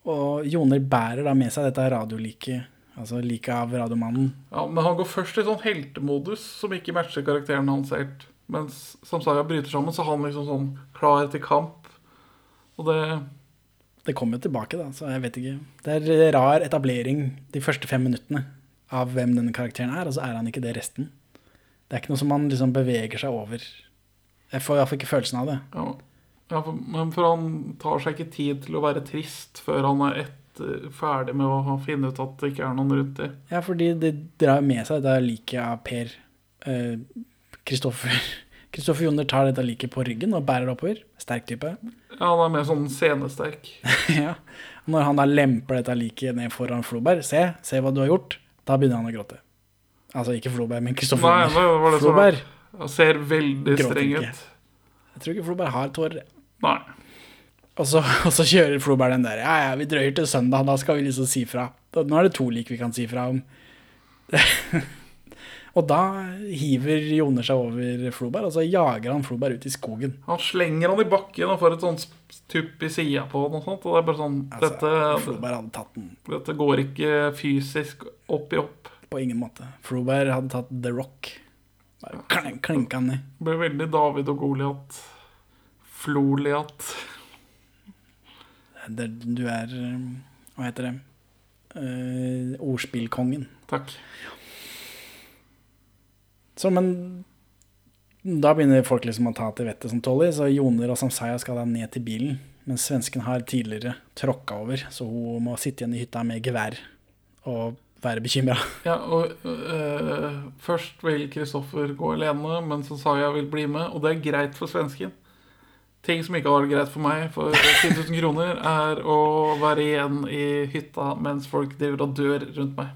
Og Joner bærer da med seg dette radioliket, altså liket av radiomannen. Ja, men han går først i sånn heltemodus som ikke matcher karakteren hans helt. Mens Samsaya bryter sammen, så er han liksom sånn klar til kamp. Og det Det kommer jo tilbake, da, så jeg vet ikke. Det er rar etablering de første fem minuttene av hvem denne karakteren er, og så er han ikke det resten. Det er ikke noe som man liksom beveger seg over. Jeg får iallfall ikke følelsen av det. Ja, ja for, men for han tar seg ikke tid til å være trist før han er ett ferdig med å finne ut at det ikke er noen rundt dem. Ja, fordi det drar med seg dette liket av Per. Eh, Kristoffer [laughs] Kristoffer Joner tar dette liket på ryggen og bærer det oppover. Sterk type. Ja, han er mer sånn scenesterk. [laughs] ja. Når han da lemper dette liket ned foran Floberg, se, se hva du har gjort, da begynner han å gråte. Altså ikke Floberg, men Kristoffer Joner. Nei, det var det Floberg Han ser veldig streng ut. Jeg tror ikke Floberg har tårer. Nei. Og så, [laughs] og så kjører Floberg den der Ja, ja, vi drøyer til søndag, da skal vi liksom si fra. Nå er det to lik vi kan si fra om. Og da hiver Joner seg over Floberg, og så jager han Floberg ut i skogen. Han slenger han i bakken og får et sånt tupp i sida på han og sånt. Og det er bare sånn Altså, dette, Floberg hadde tatt den dette går ikke fysisk opp i opp. på ingen måte. Floberg hadde tatt The Rock. Bare klen- klinka han ned. Det ble veldig David og Goliat. Floliat. Det, du er eh, Hva heter det? Uh, ordspillkongen. Takk. Så, men da begynner folk liksom å ta til vettet som Tolly, så Joner og Samsaya skal da ned til bilen. Men svensken har tidligere tråkka over, så hun må sitte igjen i hytta med gevær og være bekymra. Ja, og øh, Først vil Kristoffer gå alene, men Samsaya vil bli med. Og det er greit for svensken. Ting som ikke har vært greit for meg for 10 000 kroner, er å være igjen i hytta mens folk driver og dør rundt meg.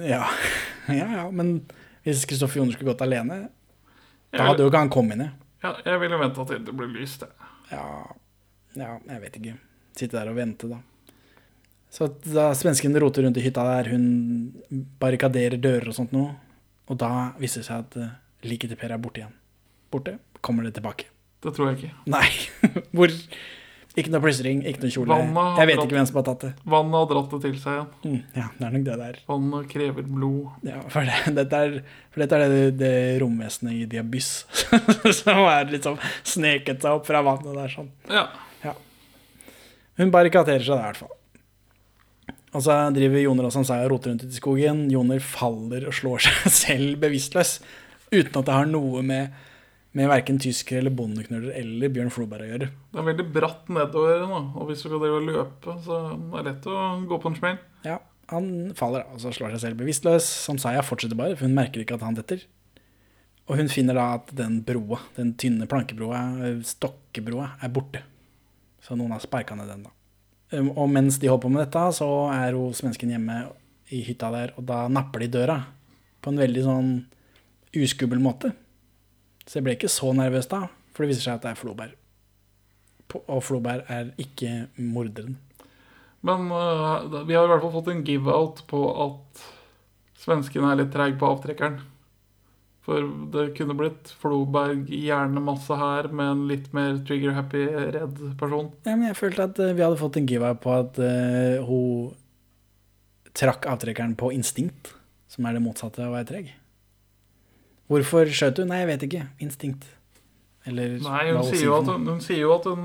Ja. [laughs] ja, ja, men hvis Kristoffer Joner skulle gått alene, da hadde jo ikke han kommet ned. Ja, jeg ville venta til det ble lyst, jeg. Ja, ja, jeg vet ikke. Sitte der og vente, da. Så da svensken roter rundt i hytta der, hun barrikaderer dører og sånt noe. Og da viser det seg at eh, liket til Per er borte igjen. Borte. Kommer det tilbake. Det tror jeg ikke. Nei. [laughs] Hvor Ikke noe plystring, ikke noe kjole. Jeg vet ikke hvem som har tatt det. Vannet har dratt det til seg igjen. Mm, ja, det er nok det der. Vannet krever blod. Ja, for, det, [laughs] dette er, for dette er det, det romvesenet i Diabys [laughs] som er liksom sneket seg opp fra vannet der sånn. Ja. Hun barrikaderer seg der i hvert fall. Og så driver Joner og Sansaya og roter rundt i skogen. Joner faller og slår seg [laughs] selv bevisstløs. Uten at det har noe med, med verken tysker eller bondeknuller eller Bjørn Floberg å gjøre. Det er veldig bratt nedover, nå, og hvis du skal drive og løpe, så er det lett å gå på en smell. Ja, han faller og så slår seg selv bevisstløs. Samsaya fortsetter bare, for hun merker ikke at han detter. Og hun finner da at den broa, den tynne plankebroa, stokkebroa, er borte. Så noen har sparka ned den, da. Um, Og mens de holder på med dette, så er hun svensken hjemme i hytta der, og da napper de døra. På en veldig sånn uskummel måte. Så jeg ble ikke så nervøs da, for det viser seg at det er Floberg. Og Floberg er ikke morderen. Men uh, vi har i hvert fall fått en give-out på at svensken er litt treig på avtrekkeren. For det kunne blitt Floberg hjernemasse her med en litt mer trigger-happy, redd person. Ja, men jeg følte at eh, vi hadde fått en give-out på at uh, hun trakk avtrekkeren på instinkt, som er det motsatte av å være treg. Hvorfor skjøt hun? Nei, jeg vet ikke. Instinkt. Eller Nei, hun sier, sier jo at hun, hun sier jo at hun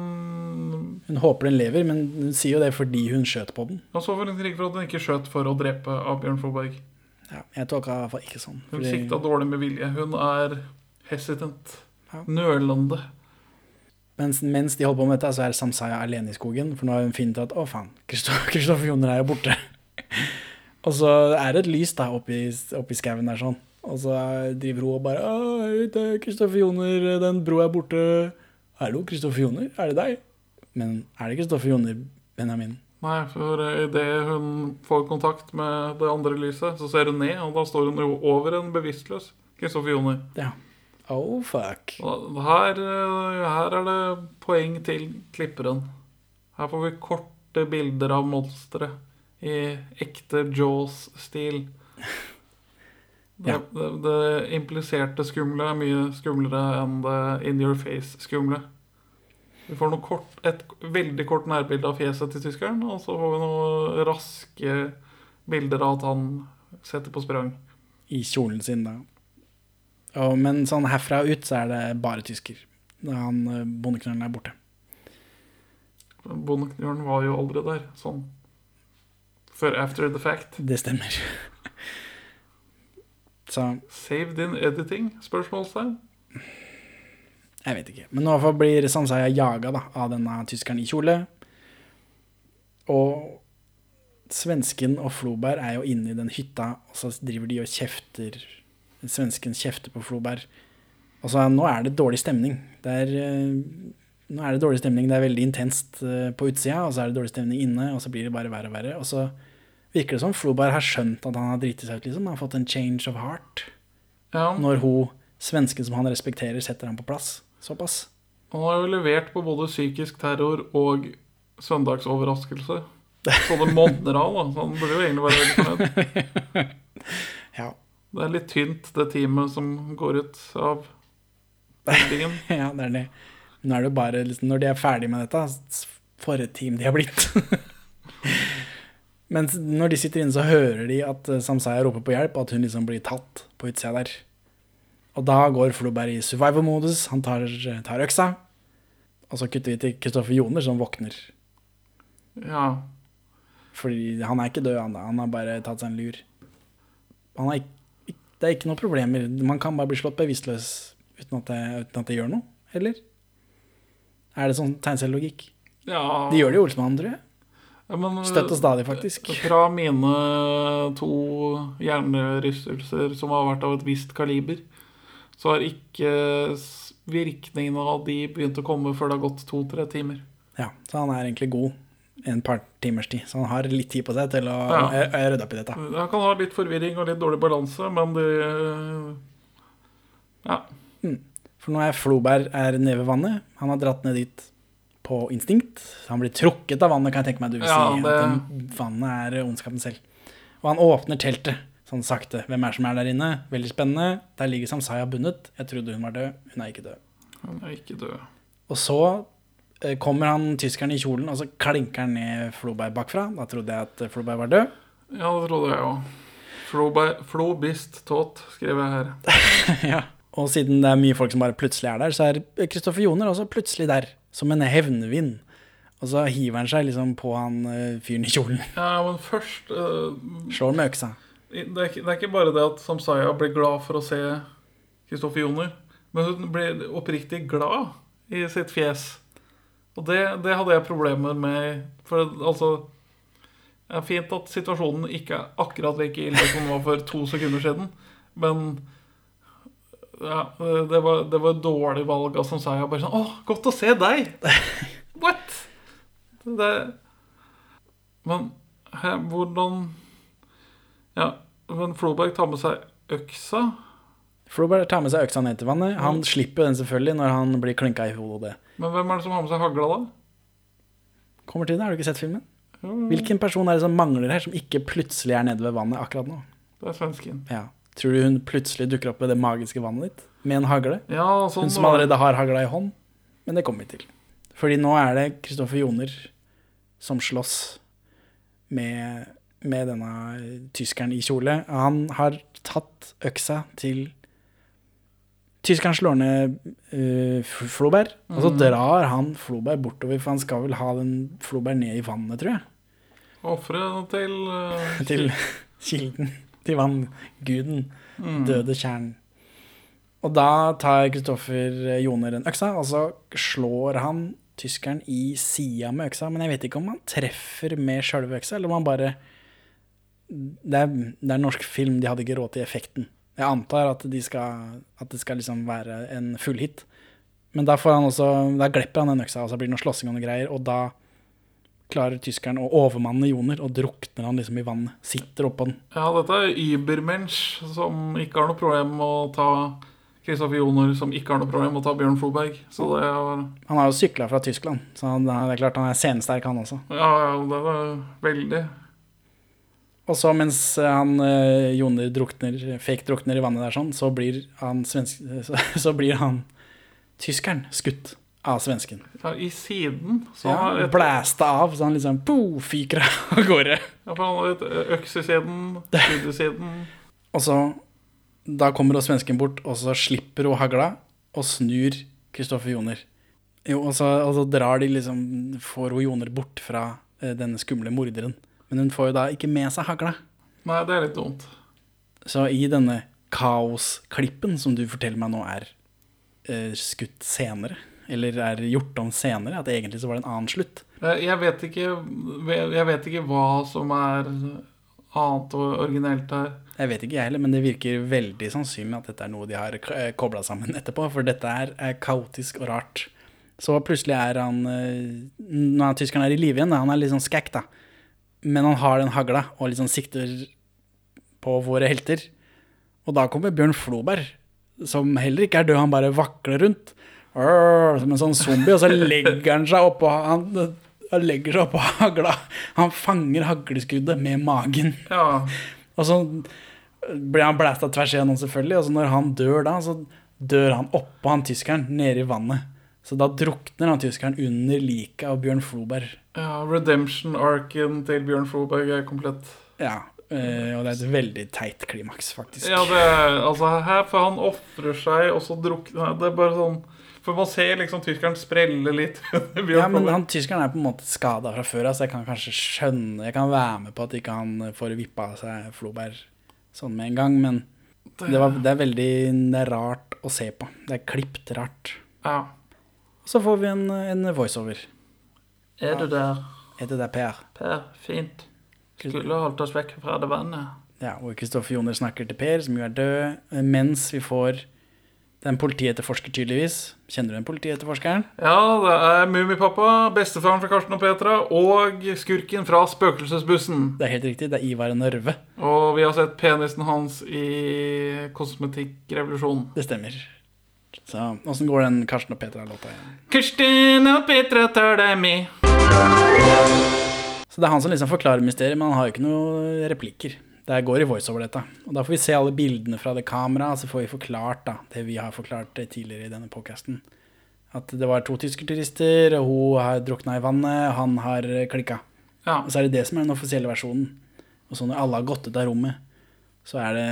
Hun håper den lever, men hun sier jo det fordi hun skjøt på den. Og så får hun krig for at hun ikke skjøt for å drepe av Bjørn Floberg. Ja, jeg tolka i hvert fall ikke sånn. Hun fordi- sikta dårlig med vilje. Hun er hesitant. Ja. Nølende. Mens, mens de holder på med dette, så er Samsaya alene i skogen. For nå har hun funnet at å faen, Kristoffer [laughs] Joner er jo borte. [laughs] og så er det et lys da oppi, oppi skauen der sånn. Og så driver hun og bare er Kristoffer Joner, den broa er borte. Hallo, Kristoffer Joner, er det deg? Men er det Kristoffer Joner, Benjamin? Nei, for idet hun får kontakt med det andre lyset, så ser hun ned, og da står hun jo over en bevisstløs Kristoffer Joner. Ja. Oh, fuck. Her, eh, her er det poeng til klipperen. Her får vi korte bilder av monstre i ekte Jaws-stil. Det, Ja. det, det impliserte skumle er mye skumlere enn det in your face-skumle. Vi får kort, et veldig kort nærbilde av fjeset til tyskeren, og så får vi noen raske bilder av at han setter på sprang. I kjolen sin, da. Og, men sånn herfra og ut så er det bare tysker. Da han bondeknølen er borte. Bondeknølen var jo aldri der, sånn før after the fact. Det stemmer. Så Saved in editing? Spørsmålstegn. Jeg vet ikke. Men i hvert fall blir Samsaya jaga da, av denne tyskeren i kjole. Og svensken og Floberg er jo inne i den hytta, og så driver de og kjefter. Svensken kjefter på Floberg. Og så nå er det dårlig stemning. Det er, eh, nå er det dårlig stemning. Det er veldig intenst eh, på utsida, og så er det dårlig stemning inne, og så blir det bare verre og verre. Og så virker det som Floberg har skjønt at han har driti seg ut, liksom. Han har fått en change of heart. Ja, Når hun, svensken som han respekterer, setter ham på plass. Såpass. han har jo levert på både psykisk terror og søndagsoverraskelse. Så det monner av, da. Så han burde jo egentlig være veldig fornøyd. [laughs] Ja. Det er litt tynt, det teamet som går ut av bildingen. [laughs] ja, det er det. Nå er det bare liksom, Når de er ferdig med dette, for et team de har blitt. [laughs] Men når de sitter inne, så hører de at eh, Samsaya roper på hjelp, og at hun liksom blir tatt på utsida der. Og da går Floberg i survival-modus. Han tar, tar øksa. Og så kutter vi til Kristoffer Joner, som våkner. Ja. Fordi han er ikke død, han da. Han har bare tatt seg en lur. Han har ikke, det er ikke noen problemer. Man kan bare bli slått bevisstløs uten at det, uten at det gjør noe. Eller? Er det sånn tegnsellogikk? ja. De gjør det i Olsmannen, tror jeg. Ja, men, Støtt og stadig, faktisk. Fra mine to hjernerystelser som har vært av et visst kaliber, så har ikke virkningene av de begynt å komme før det har gått to-tre timer. Ja, Så han er egentlig god en par timers tid. Så han har litt tid på seg til å Ja. rydde opp i dette. Han kan ha litt forvirring og litt dårlig balanse, men det Ja. For nå er Floberg er nede ved vannet. Han har dratt ned dit på instinkt. Han blir trukket av vannet, kan jeg tenke meg du vil Ja, si. det- vannet er ondskapen selv. Og han åpner teltet sånn sakte. Hvem er det som er der inne? Veldig spennende. Der ligger Samsaya bundet. Jeg trodde hun var død. Hun er ikke død. Hun er ikke død. Og så eh, kommer han tyskeren i kjolen, og så klinker han ned Floberg bakfra. Da trodde jeg at Floberg var død. Ja, det trodde jeg òg. Flo, bist tåt, skriver jeg her. [laughs] ja. Og siden det er mye folk som bare plutselig er der, så er Kristoffer Joner også plutselig der. Som en hevnvind. Og så hiver han seg liksom på han eh, fyren i kjolen. Ja, men først uh, Slår med øksa. det, er ikke, det er ikke bare det at Samsaya blir glad for å se Kristoffer Joner, men hun blir oppriktig glad i sitt fjes. Og det, det hadde jeg problemer med. For altså Det er fint at situasjonen ikke er akkurat like ille som den var for to sekunder siden, men ja, det var, det var et dårlig valg av Samsaya. Bare sånn Å, godt å se deg! [laughs] What? Det Men hæ, hvordan Ja, men Floberg tar med seg øksa. Floberg tar med seg øksa ned til vannet. Han slipper jo den selvfølgelig når han blir klinka i hodet. Men hvem er det som har med seg hagla, da? Kommer til det, har du ikke sett filmen? Hvilken person er det som mangler her, som ikke plutselig er nede ved vannet akkurat nå? Det er svensken. Ja. Tror du hun plutselig dukker opp ved det magiske vannet ditt? Med en hagle? Ja, sånn Hun som allerede har hagla i hånd? Men det kommer vi til. Fordi nå er det Kristoffer Joner som slåss med, med denne tyskeren i kjole. Han har tatt øksa til Tyskeren slår ned uh, Floberg, og så Mhm. drar han Floberg bortover, for han skal vel ha den Floberg ned i vannet, tror jeg. Ofre til uh, [laughs] til kilden, til vannguden, Mm. døde kjernen. Og da tar Kristoffer Joner en øksa, og så slår han tyskeren i sida med øksa. Men jeg vet ikke om han treffer med sjølve øksa, eller om han bare det er, det er norsk film, de hadde ikke råd til effekten. Jeg antar at, de skal, at det skal liksom være en fullhit. Men da, får han også, da glepper han den øksa, og så blir det noe slåssing og noe greier. Og da klarer tyskeren å overmanne Joner, og drukner han liksom i vannet. Sitter oppå den. Ja, dette er Übermensch, som ikke har noe problem med å ta Kristoffer Joner, som ikke har noe problem med å ta Bjørn Floberg. Så det var Han har jo sykla fra Tyskland, så det er klart han er scenesterk, han også. Ja, ja, det er veldig Og så mens han eh, Joner drukner, fake drukner i vannet der sånn, så blir han svensk, [laughs] så, så blir han tyskeren skutt av svensken. Ja, i siden. Så Ja, han et, Blæsta av, så han liksom po, fyker av [laughs] gårde. ja, for han har et øks i siden, skudd i siden. Og så Da kommer da svensken bort, og så slipper hun hagla og snur Kristoffer Joner. Jo, og så, og så drar de liksom Får hun Joner bort fra eh, denne skumle morderen. Men hun får jo da ikke med seg hagla. Nei, det er litt dumt. Så i denne kaosklippen som du forteller meg nå er eh, skutt senere, eller er gjort om senere, at egentlig så var det en annen slutt. Jeg jeg vet ikke, jeg vet ikke hva som er annet og originelt her. Jeg vet ikke jeg heller, men det virker veldig sannsynlig at dette er noe de har kobla sammen [laughs] etterpå, for dette er, kaotisk og rart. Så plutselig er han Når Nå er tyskeren er i live igjen, han er litt sånn skækk, da. Men han har den hagla og liksom sikter på våre helter. Og da kommer Bjørn Floberg, som heller ikke er død, han bare vakler rundt. Som en sånn zombie, og så legger han seg oppå han, han legger seg oppå hagla. Han fanger hagleskuddet med magen. Ja, Og så blir han blæsta tvers igjennom, selvfølgelig. Og så når han dør da, så dør han oppå han tyskeren, nede i vannet. Så da drukner han tyskeren under liket av Bjørn Floberg. ja Redemption-arken til Bjørn Floberg er komplett. Ja, eh, og det er et veldig teit klimaks, faktisk. Ja, det er, altså her For han ofrer seg, og så drukner Det er bare sånn For man ser liksom tyskeren sprelle litt [laughs] Ja, men han tyskeren er på en måte skada fra før av, så jeg kan kanskje skjønne Jeg kan være med på at ikke han får vippa av seg Floberg sånn med en gang, men det, var, det er veldig det er rart å se på. Det er klipt rart. Ja. Og så får vi en, en voiceover. Er du der, Er det der Per? Per? Fint. Skulle holdt oss vekk fra det vannet. Ja, og Kristoffer Joner snakker til Per, som jo er død, mens vi får den politietterforsker, tydeligvis. Kjenner du den politietterforskeren? Ja, det er Mummipappa, bestefaren fra Karsten og Petra, og skurken fra Spøkelsesbussen. Det er helt riktig, det er Ivar Nørve. Og vi har sett penisen hans i Kosmetikkrevolusjonen. Det stemmer. Så åssen går den Karsten og Petra-låta igjen? Karsten og Petra tar deg med. Så det er han som liksom forklarer mysteriet, men han har jo ikke noen replikker. Det går i voiceover, dette. Og da får vi se alle bildene fra det kameraet, så får vi forklart da, det vi har forklart tidligere i denne podcasten. At det var to tyske turister, og hun har drukna i vannet, og han har klikka. Ja. Og så er det det som er den offisielle versjonen. Og så når alle har gått ut av rommet, så er det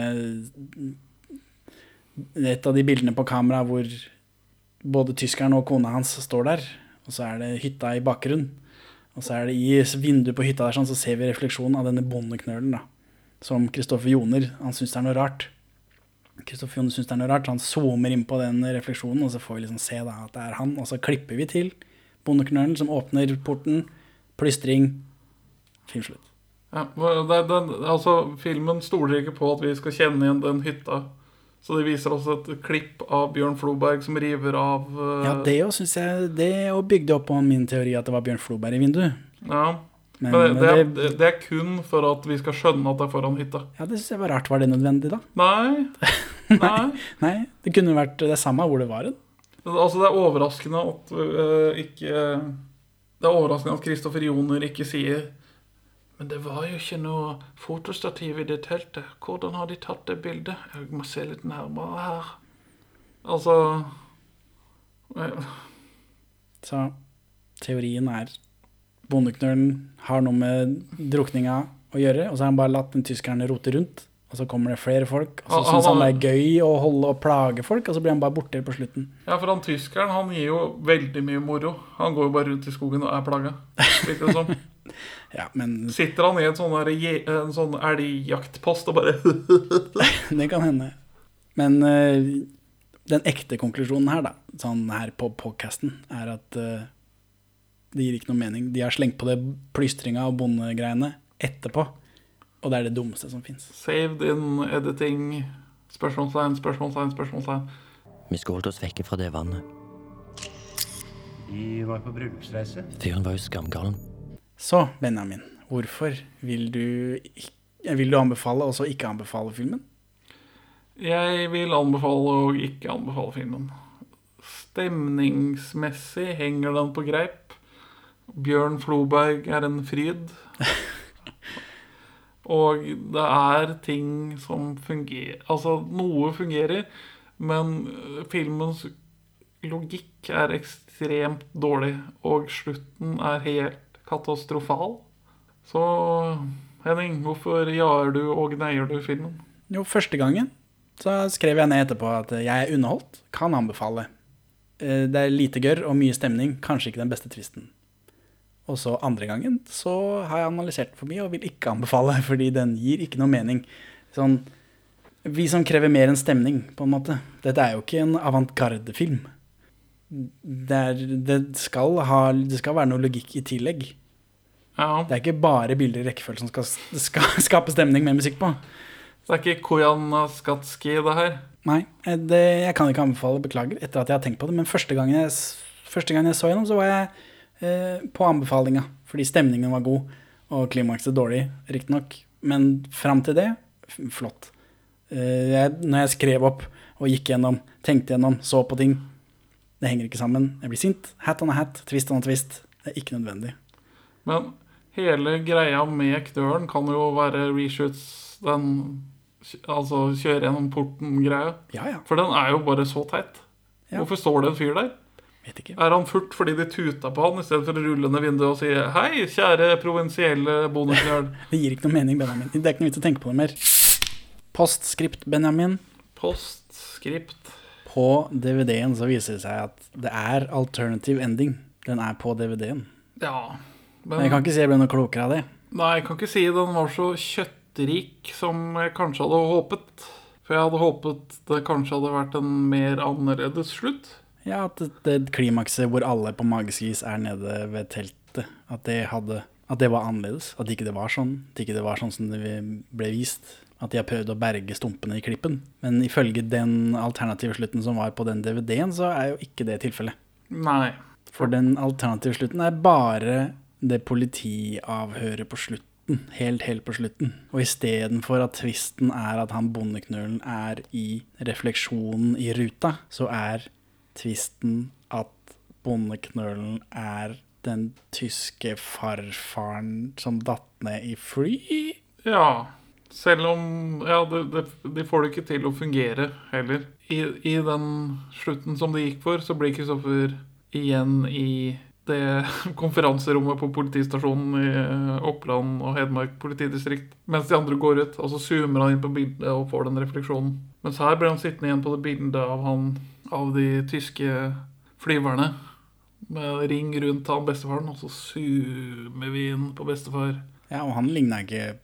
et av de bildene på kamera hvor både tyskeren og kona hans står der, og så er det hytta i bakgrunnen. Og så er det i vinduet på hytta der sånn, så ser vi refleksjonen av denne bondeknølen, da. Som Kristoffer Joner, han syns det er noe rart. Kristoffer Joner syns det er noe rart, så han zoomer inn på den refleksjonen, og så får vi liksom se da at det er han. Og så klipper vi til bondeknølen som åpner porten, plystring, filmslutt. Ja, det, det, altså, filmen stoler ikke på at vi skal kjenne igjen den hytta. Så de viser oss et klipp av Bjørn Floberg som river av uh... Ja, det òg syns jeg Det òg bygde opp på min teori at det var Bjørn Floberg i vinduet. ja. Men, Men, det, det, det, det er kun for at vi skal skjønne at det er foran hytta. ja, det syns jeg var rart. Var det nødvendig, da? [laughs] Nei. Nei. Nei, det kunne vært det samme hvor det var. Altså, det er overraskende at uh, ikke Det er overraskende at Kristoffer Joner ikke sier Men det var jo ikke noe fotostativ i det teltet. Hvordan har de tatt det bildet? Jeg må se litt nærmere her. Altså øh, Så teorien er Bondeknølen har noe med drukninga å gjøre, og så har han bare latt den tyskeren rote rundt. Og så kommer det flere folk, og så Han- syns han det er gøy å holde og plage folk, og så blir han bare borte på slutten. Ja, for han tyskeren han gir jo veldig mye moro. Han går jo bare rundt i skogen og er plaga. Virker det som. [laughs] Ja, men Sitter han i en sånn, en sånn elgjaktpost og bare [laughs] det kan hende. Men uh, den ekte konklusjonen her, da, sånn her på podcasten, er at eh, det gir ikke noe mening. De har slengt på det plystringa og bondegreiene etterpå, og det er det dummeste som fins. Saved in editing. Spørsmålstegn, spørsmålstegn, spørsmålstegn. Vi skulle holdt oss vekke fra det vannet. De var på bryllupsreise. Fyren var jo skamgalen. Så, Benjamin, hvorfor vil du, vil du anbefale og så ikke anbefale filmen? Jeg vil anbefale og ikke anbefale filmen. Stemningsmessig henger den på greip. Bjørn Floberg er en fryd. Og det er ting som fungerer Altså, noe fungerer, men filmens logikk er ekstremt dårlig, og slutten er helt katastrofal. Så Henning, hvorfor jaer du og gneier du filmen? Jo, første gangen så skrev jeg ned etterpå at jeg er underholdt, kan anbefale. Eh, Det er lite gørr og mye stemning, kanskje ikke den beste tvisten. Og så andre gangen så har jeg analysert den for mye og vil ikke anbefale, [laughs] fordi den gir ikke noe mening. Sånn, vi som krever mer enn stemning, på en måte. Dette er jo ikke en avantgarde-film. Det, det, skal ha, det skal være noe logikk i tillegg. Ja, Det er ikke bare bilder i rekkefølge som skal, [laughs] skal skape stemning med musikk på. Det er ikke Koyan Skatski, det her. Nei, eh, det, jeg kan ikke anbefale, beklager, etter at jeg har tenkt på det. Men første gang jeg, første gang jeg så gjennom, så var jeg på anbefalinga. Fordi stemningen var god, og klimakset dårlig, riktignok. Men fram til det, flott. Eh, jeg, når jeg skrev opp og gikk gjennom, tenkte gjennom, så på ting Det henger ikke sammen. Jeg blir sint. Hat on a hat, twist on a twist. Det er ikke nødvendig. Men hele greia med knølen kan jo være reshoots, den Altså kjøre gjennom porten-greia. Ja, ja. For den er jo bare så teit. Ja. Hvorfor står det en fyr der? Vet ikke. Er han furt fordi de tuta på han, i stedet for å rulle ned vinduet og si 'Hei, kjære provinsielle bondeknøl'? [laughs] Det gir ikke noe mening, Benjamin. Det er ikke noe vits å tenke på det mer. Postskript, Benjamin. Postskript. På DVD-en så viser det seg at det er alternative ending. Den er på DVD-en. Ja. Men jeg kan ikke si jeg ble noe klokere av det. Nei, jeg kan ikke si den var så kjøttrik som jeg kanskje hadde håpet. For jeg hadde håpet det kanskje hadde vært en mer annerledes slutt. Ja, at det, klimakset hvor alle på magisk vis er nede ved teltet, at det, hadde, at det var annerledes. At ikke det var sånn. At ikke det var sånn som det ble vist. At de har prøvd å berge stumpene i klippen. Men ifølge den alternative slutten som var på den DVD-en, så er jo ikke det tilfellet. Nei. For den alternative slutten er bare det politiavhøret på slutten helt, helt på slutten. Og istedenfor at tvisten er at han bondeknølen er i refleksjonen i ruta, så er tvisten at bondeknølen er den tyske farfaren som datt ned i fly. Ja. Selv om Ja, de, de, de får det ikke til å fungere heller. I, I den slutten som de gikk for, så blir Kristoffer igjen i det [laughs] konferanserommet på politistasjonen i eh, Oppland og Hedmark politidistrikt, mens de andre går ut. Og så zoomer han inn på bildet og får den refleksjonen. Mens her blir han sittende igjen på det bildet av han av de tyske flyverne med ring rundt han bestefaren, og så zoomer vi inn på bestefar. Ja, og han ligna ikke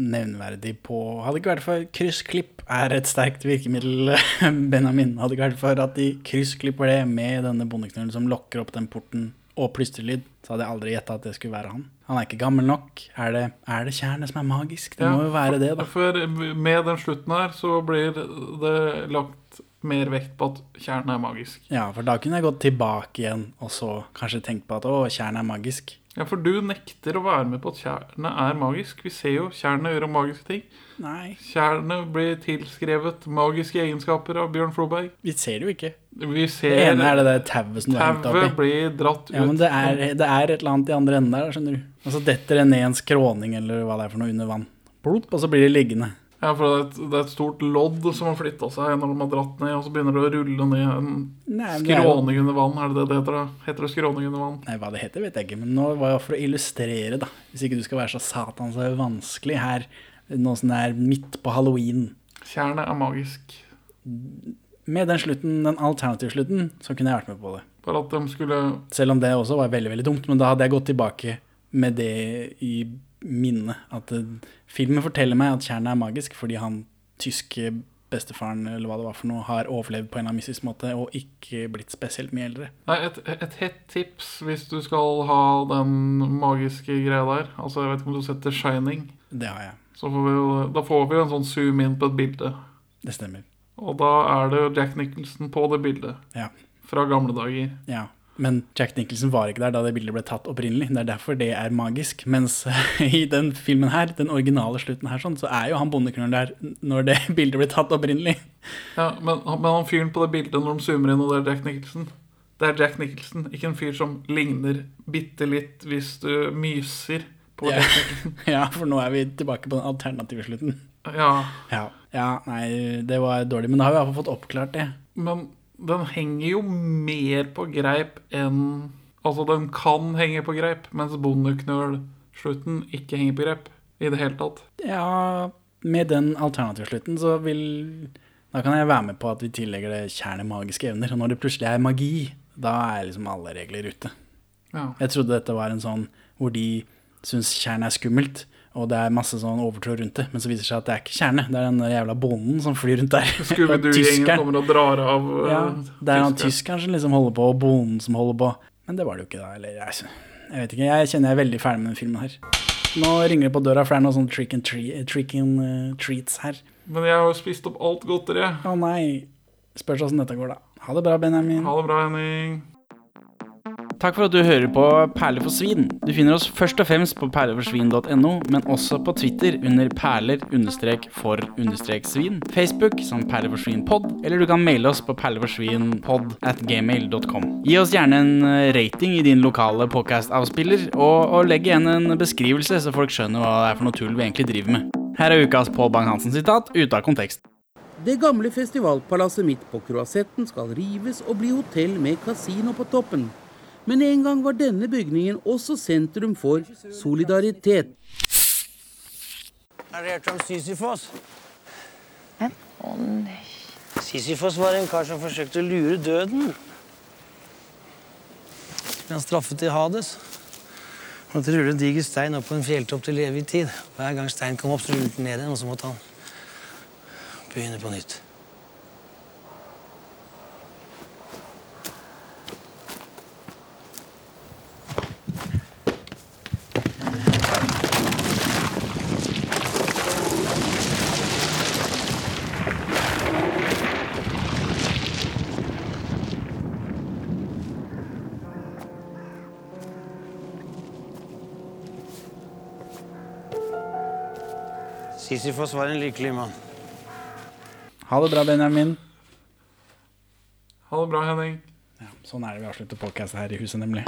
nevnverdig på Hadde ikke vært for kryssklipp er et sterkt virkemiddel, [laughs] Benjamin. Hadde ikke vært for at de kryssklipper det med denne bondeknullen som lokker opp den porten og plystrelyd, så hadde jeg aldri gjetta at det skulle være han. Han er ikke gammel nok. Er det, er det tjernet som er magisk? Det må jo være det, da. For med den slutten her så blir det lagt mer vekt på at tjernet er magisk. Ja, for da kunne jeg gått tilbake igjen og så kanskje tenkt på at å, tjernet er magisk. Ja, for du nekter å være med på at tjernet er magisk. Vi ser jo tjernet gjøre magiske ting. Nei, Tjernet blir tilskrevet magiske egenskaper av Bjørn Floberg. vi ser det jo ikke. Vi Det ene er det der tauet som du har hengt opp tauet i. blir dratt ut. Ja, men det er, det er et eller annet i andre enden der, skjønner du. Og så detter det ned en skråning eller hva det er for noe under vann. Blop, og så blir det liggende. Ja, for det er, et, det er et stort lodd som har flytta seg når de har dratt ned, og så begynner det å rulle ned en Nei, skråning under vann. Er det det det heter? da? Heter det skråning under vann? Nei, hva det heter vet jeg ikke, men nå var det for å illustrere, da. Hvis ikke du skal være så satans vanskelig her, nå som det er midt på halloween. Tjernet er magisk. Med den slutten, den alternative slutten, så kunne jeg vært med på det. Bare at de skulle Selv om det også var veldig, veldig dumt, men da hadde jeg gått tilbake med det i minnet. At eh, filmen forteller meg at tjernet er magisk fordi han tyske bestefaren, eller hva det var for noe, har overlevd på en eller annen mystisk måte og ikke blitt spesielt mye eldre. Nei, et, et hett tips hvis du skal ha den magiske greia der. Altså, jeg vet ikke om du setter Shining. Det har jeg. Så får vi, jo- da får vi jo en sånn zoom inn på et bilde. Det stemmer. Og da er det Jack Nicholson på det bildet. Ja. Fra gamle dager. Ja. Men Jack Nicholson var ikke der da det bildet ble tatt opprinnelig. Det er derfor det er magisk. Mens [laughs] i den filmen her, den originale slutten her, sånn, så er jo han bondeknølen der når det [laughs] bildet ble tatt opprinnelig. Ja, men, men han fyren på det bildet når de zoomer inn, og det er Jack Nicholson Det er Jack Nicholson, ikke en fyr som ligner bitte litt hvis du myser på Ja. Jack [laughs] Nicholson. Ja, for nå er vi tilbake på den alternative slutten. Ja, Ja, ja nei, det var dårlig. Men da har vi iallfall fått oppklart det. men den henger jo mer på greip enn Altså, den kan henge på greip, mens Bondeknøl-slutten ikke henger på greip i det hele tatt. Ja, med den alternativslutten så vil Da kan jeg være med på at vi tillegger det tjernet magiske evner. Og når det plutselig er magi, da er liksom alle regler ute. Ja. Jeg trodde dette var en sånn hvor de syns tjernet er skummelt, og det er masse sånn overtro rundt det. Men så viser det seg at det er ikke kjerne. Det er den jævla bonden som flyr rundt der. [laughs] Og Scooby-Doo-gjengen kommer og drar av uh, Ja, det er han tyskeren. tyskeren som liksom holder på, og bonden som holder på. Men det var det jo ikke da. Eller jeg, jeg vet ikke. Jeg kjenner jeg er veldig ferdig med den filmen her. Nå ringer det på døra, for det er noe sånn trick and, tre trick and uh, treats her. Men jeg har jo spist opp alt godteriet. Å nei. Spørs åssen dette går, da. Ha det bra, Benjamin. Ha det bra, Henning. Takk for at du hører på Perler for svin. Du finner oss først og fremst på perleforsvin.no, men også på Twitter under perler-for-svin, Facebook som perleforsvinpod, eller du kan maile oss på perleforsvinpod at gmail.com. Gi oss gjerne en eh, rating i din lokale podcast-avspiller, og, og legg igjen en beskrivelse, så folk skjønner hva det er for noe tull vi egentlig driver med. Her er ukas Pål Bang-Hansen-sitat ute av kontekst. Det gamle festivalpalasset midt på Kroasetten skal rives og bli hotell med kasino på toppen. Men en gang var denne bygningen også sentrum for solidaritet. Har du hørt om Sisyfos? Å nei. Sisyfos var en kar som forsøkte å lure døden. Ble han straffet i Hades. Han måtte rulle en diger stein opp på en fjelltopp til evig tid. Hver gang steinen kom opp, så rullet den ned igjen, og så måtte han begynne på nytt. Sisyfos var en lykkelig mann. Ha det bra, Benjamin. Ha det bra, Henning. Ja, Sånn er det vi avslutter podkasten her i huset, nemlig.